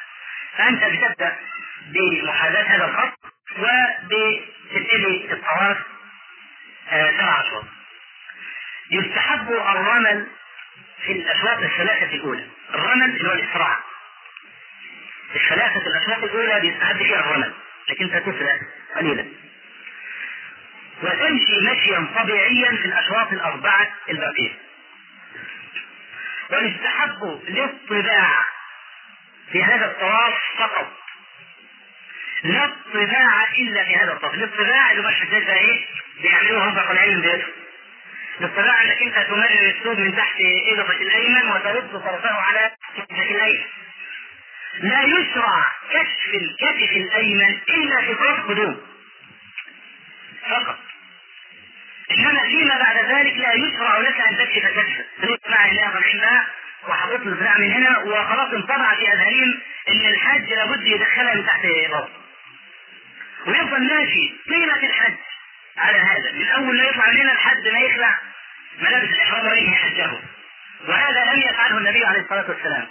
فأنت بتبدأ بمحاذاة هذا الخط وبتبتدي الطواف آه، سبع أشواط. يستحب الرمل في الاشواط الثلاثة الأولى الرمل اللي هو الإسراع. الثلاثة الاشواط الأولى بيستحب فيها الرمل لكن تسرع قليلا. وتمشي مشيا طبيعيا في الاشواط الأربعة الباقية. ويستحب الاطباع في هذا الطواف فقط. لا اطباع إلا في هذا الطواف. الاطباع اللي مش ده إيه؟ بيعملوه هم طالعين من الاطباع انك انت تمرر الثوب من تحت اضفه الأيمن وترد طرفه على كتفك الأيمن. لا يشرع كشف الكتف الأيمن إلا في طرف قدوم. فقط. إنما فيما بعد ذلك لا يشرع لك أن تكشف كشفا تسمع الله طالعين وحطيت الذراع من هنا وخلاص انطبع في أذهانهم إن الحج لابد يدخلها من تحت راسه ويفضل ماشي طيلة الحج على هذا. من أول ما يطلع هنا لحد ما يخلع ملابس الإحرام وينهي حجه. وهذا لم يفعله النبي عليه الصلاة والسلام.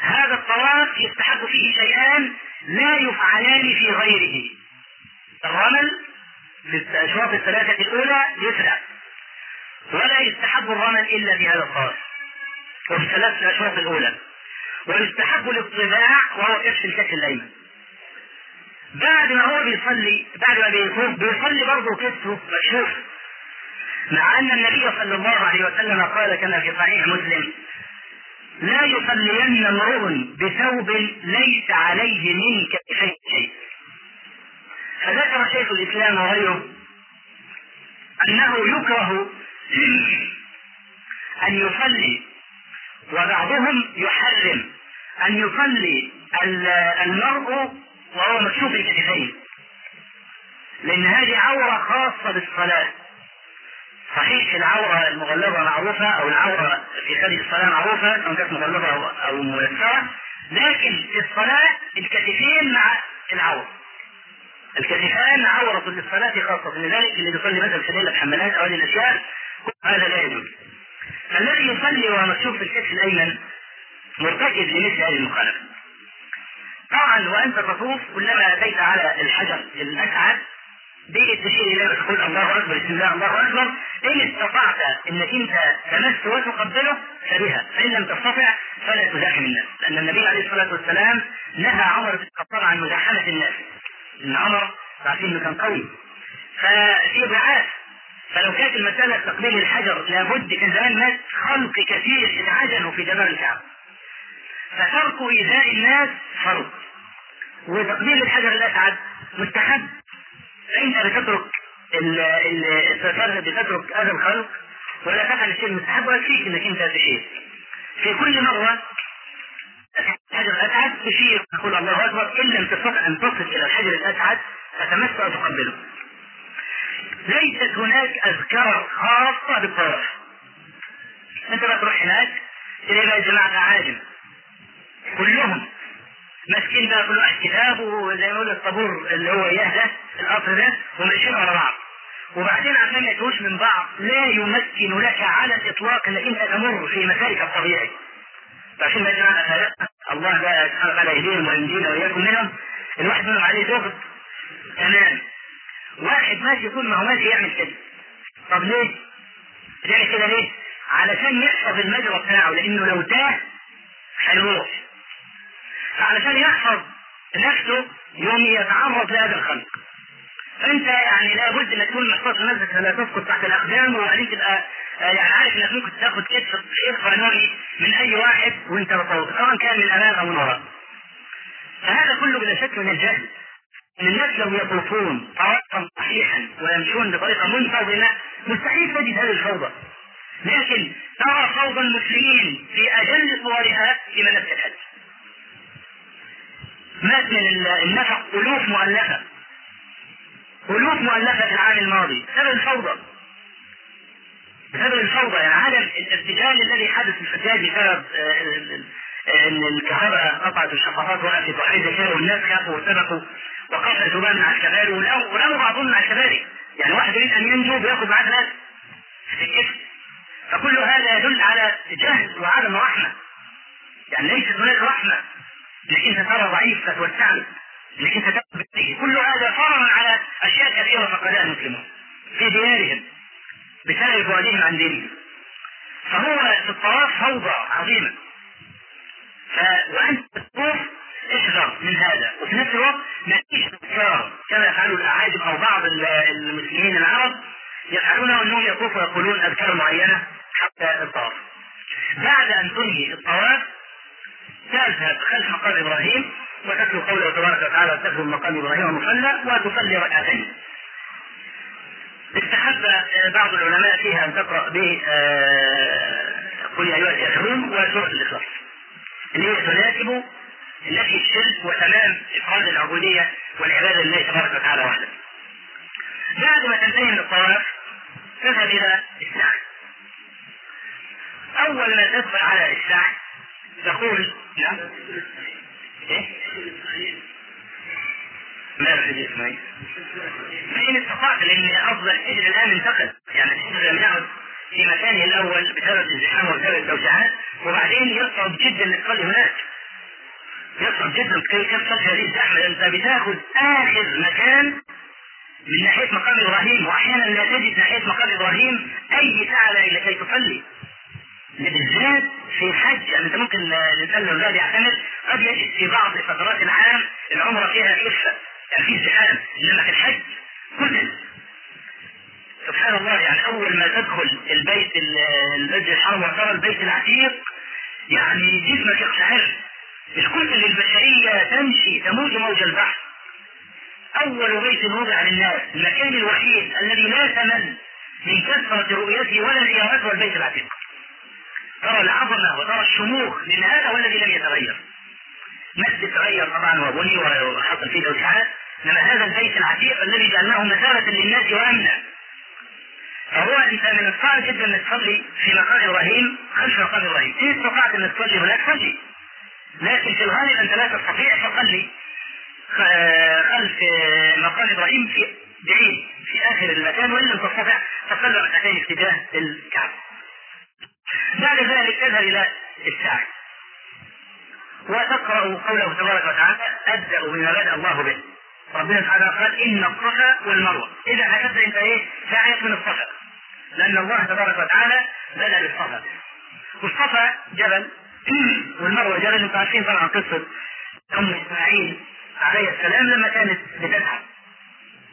هذا الطواف يستحق فيه شيئان لا يفعلان في غيره. الرمل في الأشواط الثلاثة الأولى يسرع. ولا يستحب الرمل إلا في هذا الطواف. وفي الثلاث الأشواط الأولى. ويستحب الاطباع وهو كشف الكف الأيمن. بعد ما هو بيصلي بعد ما بيطوف بيصلي برضه كتفه مكشوف. مع أن النبي صلى الله عليه وسلم قال كما في صحيح مسلم لا يصلين امرؤ بثوب ليس عليه من كتفيه شيء. فذكر شيخ الإسلام وغيره أنه يكره أن يصلي وبعضهم يحرم أن يصلي المرء وهو مكشوف الكتفين لأن هذه عورة خاصة بالصلاة. صحيح العورة المغلظة معروفة أو العورة في خارج الصلاة معروفة سواء كانت مغلظة أو ميسرة لكن في الصلاة الكتفين مع العورة. الكتفان عورة للصلاة خاصة. لذلك اللي بيصلي مثلا في ليلة حملات أو هذه الأشياء هذا لا يجوز. الذي يصلي وهو مكشوف في الكتف الأيمن مرتكب لمثل هذه المخالفة. طبعا وأنت تطوف كلما أتيت على الحجر الأسعد دي تشير إلى تقول الله أكبر بسم الله الله أكبر. إن استطعت إنك أنت تمس وتقبله فبها. فإن لم تستطع فلا تزاحم الناس. لأن النبي عليه الصلاة والسلام نهى عمر بن الخطاب عن مزاحمة الناس. إن عمر انه كان قوي. ففي ضعاف فلو كانت المسألة تقبيل الحجر لابد كان زمان ناس خلق كثير اتعجلوا في جبل الكعبة. فترك إيذاء الناس فرض وتقبيل الحجر الأسعد مستحب. فأنت بتترك بتترك أذى الخلق ولا تفعل الشيء المستحب ويكفيك إنك أنت تشير في كل مرة الحجر الأسعد تشير تقول الله أكبر. إن لم تستطع أن تصل إلى الحجر الأسعد فتمس وتقبله. ليست هناك أذكار خاصة بالطواف. أنت بقى تروح هناك تلاقي بقى جماعة عاجم كلهم ماسكين بقى كل واحد كتاب وزي ما يقول الطابور اللي هو إياه ده القطر ده وماشيين ورا بعض. وبعدين عشان ما يتوش من بعض لا يمكن لك على الإطلاق انك انت تمر في مسارك الطبيعي. عشان ما جماعة الله بقى سبحانه وتعالى يهديهم وينجينا وإياكم منهم. الواحد منهم عليه زهد تمام. واحد ماشي يكون ما هو ماشي يعمل كده. طب ليه؟ بيعمل كده ليه؟ علشان يحفظ المجرى بتاعه لأنه لو تاه هيروح. فعلشان يحفظ نفسه يوم يتعرض لهذا الخلق. فأنت يعني لابد إنك تكون محفوظ نفسك لا تسقط تحت الأقدام وبعدين تبقى يعني عارف إنك ممكن تاخد كتف كتف نوعي من أي واحد وأنت بطوط سواء كان من امام أو من وراء. فهذا كله بلا شك من الجهل. إن الناس لو يطوفون طريقا صحيحا ويمشون بطريقة منتظمة مستحيل تجد هذه الفوضى. لكن ترى فوضى المسلمين في أجل صورها في مناسك الحج مات من النفق ألوف مؤلفة. ألوف مؤلفة في العام الماضي. بسبب الفوضى. بسبب الفوضى. يعني عدم الارتجال الذي حدث في الحجاج بسبب إن الكهرباء قطعت الشفرات وقفت وحيد كده والناس خافوا وسبقوا وقطع ذبان مع الكباري ولو بعضهم مع الكباري. يعني واحد يريد أن ينجو بياخذ معاه ناس في الجسم فكل هذا يدل على جهل وعدم رحمة. يعني ليست هناك رحمة. إنك انت ترى ضعيف فتوسعه إنك انت تقبل كل هذا فرضا على أشياء كثيرة فقدها المسلمون. في ديارهم بسبب بعدهم عن دينهم. فهو في الطواف فوضى عظيمه ف... وأنت تطوف احذر من هذا. وفي نفس الوقت ما فيش كما يفعله الأعاجم أو بعض المسلمين العرب يفعلونه أنهم يطوفوا ويقولون أذكار معينة حتى الطواف. بعد أن تنهي الطواف تذهب خلف مقام إبراهيم وتتلو قوله تبارك وتعالى تخدم مقام إبراهيم مصلى وتصلي ركعتين استحب بعض العلماء فيها أن تقرأ ب قل يا أيها الكافرون وسورة الإخلاص اللي هي تناسب نفي الشرك وتمام إفراد العبودية والعبادة لله تبارك وتعالى وحده. بعد ما تنتهي من الطواف تذهب إلى السعي. أول ما تدخل على السعي تقول نعم إيه؟ ما في اسمه فإن استطعت لأن أفضل الحجر الآن انتقل. يعني الحجر لم يعد في مكانه الأول بسبب الزحام وبسبب التوسعات وبعدين يصعب جدا لتصلي هناك. يصعب جدا كي تصلي هذه الزحمة أنت بتأخذ آخر مكان من ناحية مقام إبراهيم وأحيانا لا تجد ناحية مقام إبراهيم أي ساعة لكي تصلي. بالذات في الحج. يعني انت ممكن الإنسان لو زاد يعتمد قد يجد في بعض فترات العام العمرة فيها خفه يعني في ازدحام إنما في الحج كتل سبحان الله يعني أول ما تدخل البيت المسجد الحرام وترى البيت العتيق يعني جسمك يقشعر. الكتل البشرية تمشي تموج موج البحر. أول بيت وضع للناس المكان الوحيد الذي لا تمل من كثرة رؤيته ولا زيارته البيت العتيق. ترى العظمة وترى الشموخ من هذا هو الذي لم يتغير. مسجد تغير طبعا وبني وحصل فيه توسعات إنما هذا البيت العتيق الذي جعلناه مثابة للناس وأمنا. فهو انت من الصعب جدا انك تصلي في مقام إبراهيم خلف مقام إبراهيم. إن استطعت انك تصلي هناك صلي لكن في الغالب أنت لا تستطيع فصلي. خلف مقام إبراهيم في بعيد في آخر المكان وإن لم تستطع فصلي ركعتين اتجاه الكعبة. بعد ذلك تذهب إلى السعي وتقرا قوله تبارك وتعالى أبدأ بما بدأ الله به. ربنا سبحانه قال إن الصفا والمروة. إذا هتبدا انت إيه؟ سعيك من الصفا. لأن الله تبارك وتعالى بدأ بالصفا. والصفا جبل والمروة جبل. أنتم عارفين طبعا قصة أم إسماعيل عليه السلام لما كانت بتتعب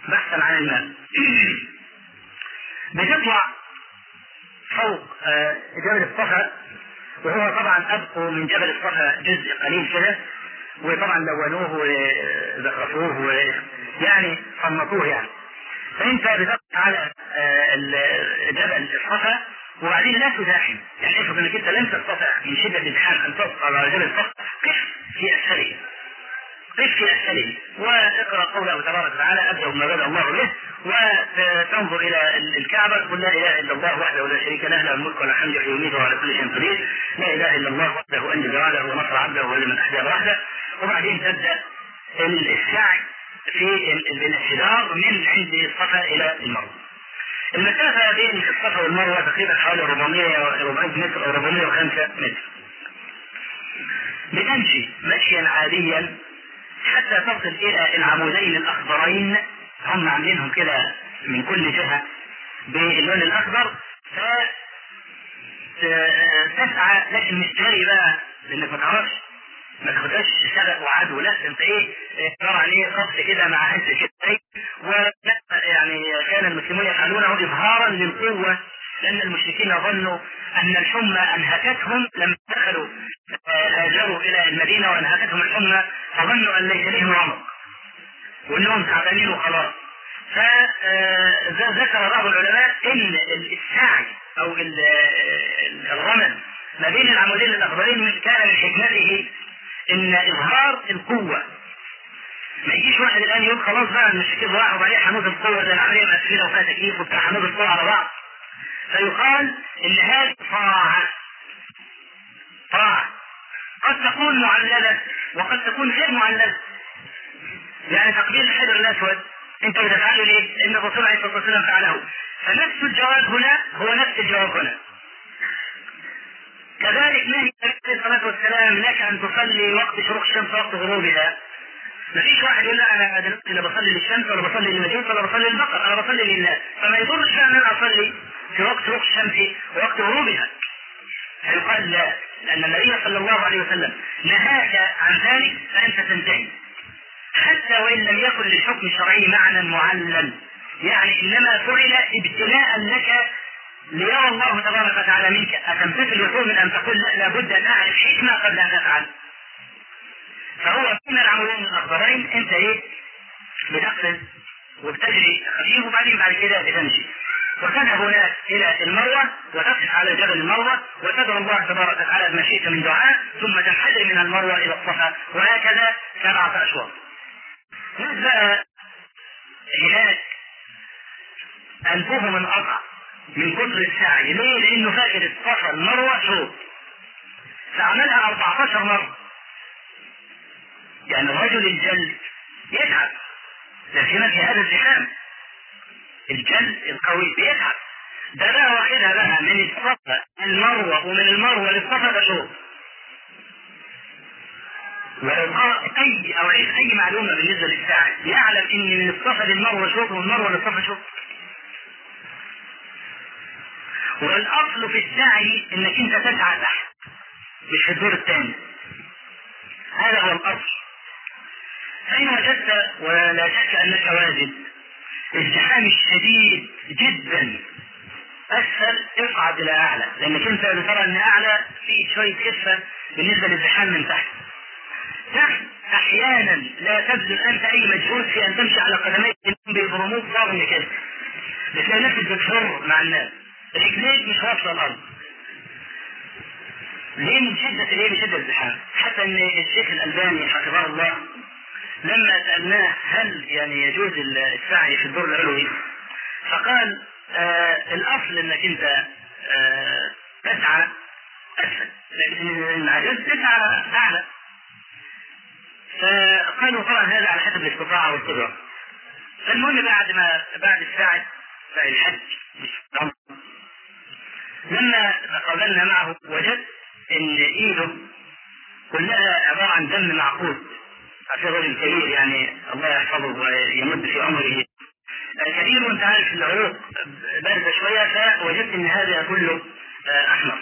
بحثا عن الماء بتطلع فوق آه، جبل الصفا وهو طبعا أبقوا من جبل الصفا جزء قليل كده وطبعا لونوه وزخرفوه ويعني صنطوه يعني. فإنت بتقف على آه، جبل الصفا وبعدين لا تزاحم. يعني افرض إنك أنت لن تستطع من شدة الازدحام أن تقف على جبل الصفا قف في اسفله في اسفله واقرأ قوله تبارك وتعالى أبدأ بما بدأ الله به. وتنظر إلى الكعبة. تقول لا إله إلا الله وحده لا شريك له له الملك والحمد يحيي ويميت وعلى كل شيء قدير. لا إله إلا الله وحده انجز وعده ونصر عبده ولمن احجاب وحده وبعدين تبدأ السعي في الانحدار من عند الصفا إلى المروة. المسافة بين الصفا والمروة تقريبا حوالي 400 400 متر أو 405 متر. بتمشي مشيا عاديا حتى تصل إلى العمودين الأخضرين. هم عاملينهم كده من كل جهة باللون الأخضر. ف تسعى لكن مش جري بقى لانك ما تعرفش. ما تاخدهاش شغف وعدو لأ. أنت إيه عباره عن إيه خط كده مع عز كده. و يعني كان المسلمون يفعلونه اظهارا للقوة لأن المشركين ظنوا أن الحمى أنهكتهم لما دخلوا هاجروا إلى المدينة وأنهكتهم الحمى فظنوا أن ليس لهم عمر وإنهم تعبانين وخلاص. فذكر بعض العلماء إن السعي أو الرمل ما بين العمودين الأخضرين كان من حكمته إن إظهار القوة. ما يجيش واحد الآن يقول خلاص بقى مش كده راح وبعدين حمود القوة زي العملية مقفله وفيها تكييف وبتاع حمود القوة على بعض. فيقال إن هذه طاعة. طاعة. قد تكون معلله وقد تكون غير معلله يعني تقبيل الحجر الأسود انت بتفعله ليه؟ لأن الرسول عليه الصلاه والسلام فعله. فنفس الجواب هنا هو نفس الجواب هنا. كذلك نهي النبي عليه الصلاة والسلام لك أن تصلي وقت شروق الشمس وقت غروبها. ما فيش واحد يقول لا أنا لا بصلي للشمس ولا بصلي للمجوس ولا بصلي للبقر أنا بصلي لله فما يضرش إن أنا أصلي في وقت شروق الشمس ووقت غروبها. فيقال لا لأن النبي صلى الله عليه وسلم نهاك عن ذلك فأنت تنتهي. حتى وإن لم يكن للحكم الشرعي معنى معلل يعني إنما فعل ابتلاء لك ليرى الله تبارك وتعالى منك. أتمتثل وتؤمن أن تقول لا لابد أن أعرف حكمة قبل أن أفعل. فهو بين العمودين الأخضرين أنت إيه؟ بتقفز وبتجري خفيف وبعدين بعد كده بتمشي. وتذهب هناك إلى المروة وتقف على جبل المروة وتدعو الله تبارك وتعالى بما شئت من دعاء ثم تنحدر من المروة إلى الصفا وهكذا سبعة أشواط. ناس بقى هناك أنفهم انقطع من كثر السعي. ليه؟ لأنه فاكر الصفا المروة شوط فعملها 14 مرة. يعني الرجل الجلد يتعب. لكن في هذا الزحام الجلد القوي بيتعب ده بقى واخدها بقى من الصفا المروة ومن المروة للصفا ده شوط ولو أي أو عيش أي معلومة بالنسبة للساعه يعلم إن من الصفا للمروة شوط ومن المروة للصفا شوط والأصل في السعي إنك أنت تسعى تحت مش في الدور الثاني. هذا هو الأصل. فان وجدت ولا شك أنك واجد الزحام الشديد جدا اسفل اصعد إلى أعلى لانك انت بترى أن أعلى في شوية خفه بالنسبة للزحام من تحت. تحت أحيانا لا تبذل أنت أي مجهود في أن تمشي على قدميك بيضرموك ضرب كده بتلاقي نفسك بتفر مع الناس. رجليك مش واصله الأرض. ليه من شدة ليه من شدة الزحام حتى إن الشيخ الألباني حفظه الله لما سألناه هل يعني يجوز السعي في الدور العلوي فقال آه الأصل إنك أنت آه تسعى اسفل لكن تسعى أعلى. فقالوا طبعا هذا على حسب الاستطاعة والقدرة. فالمهم بعد ما بعد الساعة سعي الحج لما تقابلنا معه وجدت إن إيده كلها عبارة عن دم معقود. عشان رجل كبير يعني الله يحفظه ويمد في عمره. كبير وانت عارف العروق باردة شوية فوجدت إن هذا كله أحمر.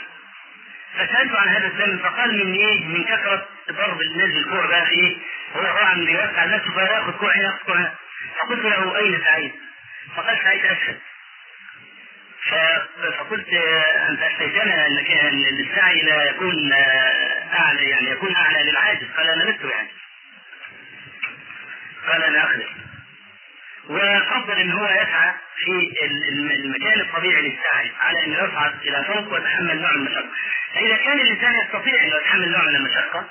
فسألته عن هذا الدم فقال من إيه؟ من كثرة ضرب الناس بالكوع بقى إيه؟ هو طبعا بيوسع نفسه فياخذ كوع هنا كوع فقلت له أين سعيد؟ فقال سعيد أسفل. فقلت أنت احتجنا انك إن السعي لا يكون أعلى يعني يكون أعلى للعاجز. قال أنا لست يعني. قال أنا اخلف وفضل إن هو يسعى في المكان الطبيعي للسعي على إنه يصعد إلى فوق ويتحمل نوع من المشقة. فإذا كان الإنسان يستطيع إنه يتحمل نوع من المشقة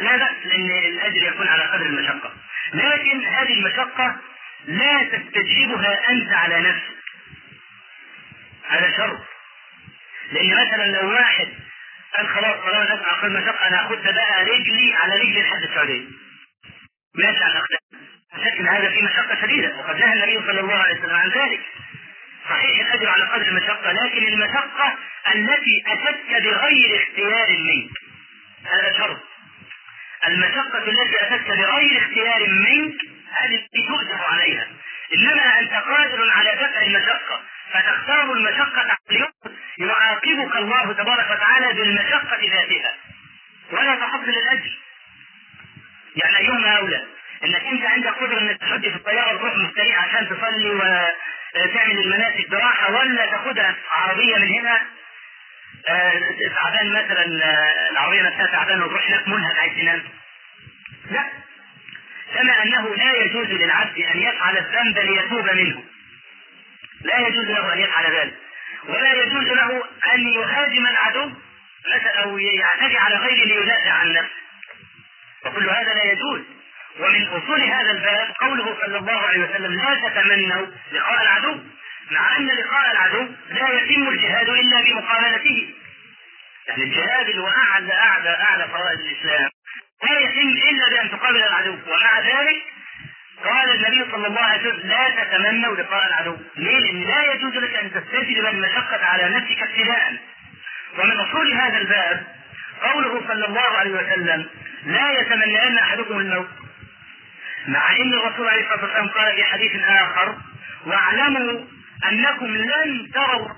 لا بأس لأن الأجر يكون على قدر المشقة. لكن هذه المشقة لا تستجلبها أنت على نفسك. هذا شرط. لأن مثلا لو واحد قال خلاص خلاص اسمع أقل مشقة أنا اخذ بقى رجلي على رجلي لحد السعوديه. ماشي على لكن هذا فيه مشقة شديدة وقد نهى النبي صلى الله عليه وسلم عن ذلك. صحيح الأجر على قدر المشقة لكن المشقة التي أتتك بغير اختيار منك. هذا شرط. المشقة التي أتتك بغير اختيار منك هذه تؤجر عليها. إنما أنت قادر على دفع المشقة فتختار المشقة يعاقبك الله تبارك وتعالى بالمشقة ذاتها. ولا تحصل الأجر. يعني أيهما أولى إنك أنت عندك قدرة إنك تحط في الطياره تروح مستريح عشان تصلي وتعمل المناسك براحة ولا تاخدها عربية من هنا؟ آه، تعبان مثلا آه، العربية نفسها تعبان وتروح هناك منهك عايز تنام؟ لا. كما أنه لا يجوز للعبد أن يفعل الذنب ليتوب منه. لا يجوز له أن يفعل ذلك. ولا يجوز له أن يهاجم العدو مثلا أو يعتدي على غيره ليدافع عن نفسه. وكل هذا لا يجوز. ومن أصول هذا الباب قوله صلى الله عليه وسلم لا تتمنوا لقاء العدو مع أن لقاء العدو لا يتم الجهاد إلا بمقابلته. يعني الجهاد هو اعلى أعلى اعلى فرائض الإسلام. لا يتم إلا بأن تقابل العدو. ومع ذلك قال النبي صلى الله عليه وسلم لا تتمنوا لقاء العدو ليه؟ لأن لا يجوز لك أن تستجلب المشقه على نفسك ابتداء ومن أصول هذا الباب قوله صلى الله عليه وسلم لا يتمنين أحدكم الموت مع إن الرسول عليه الصلاة والسلام قال في حديث آخر واعلموا أنكم لن تروا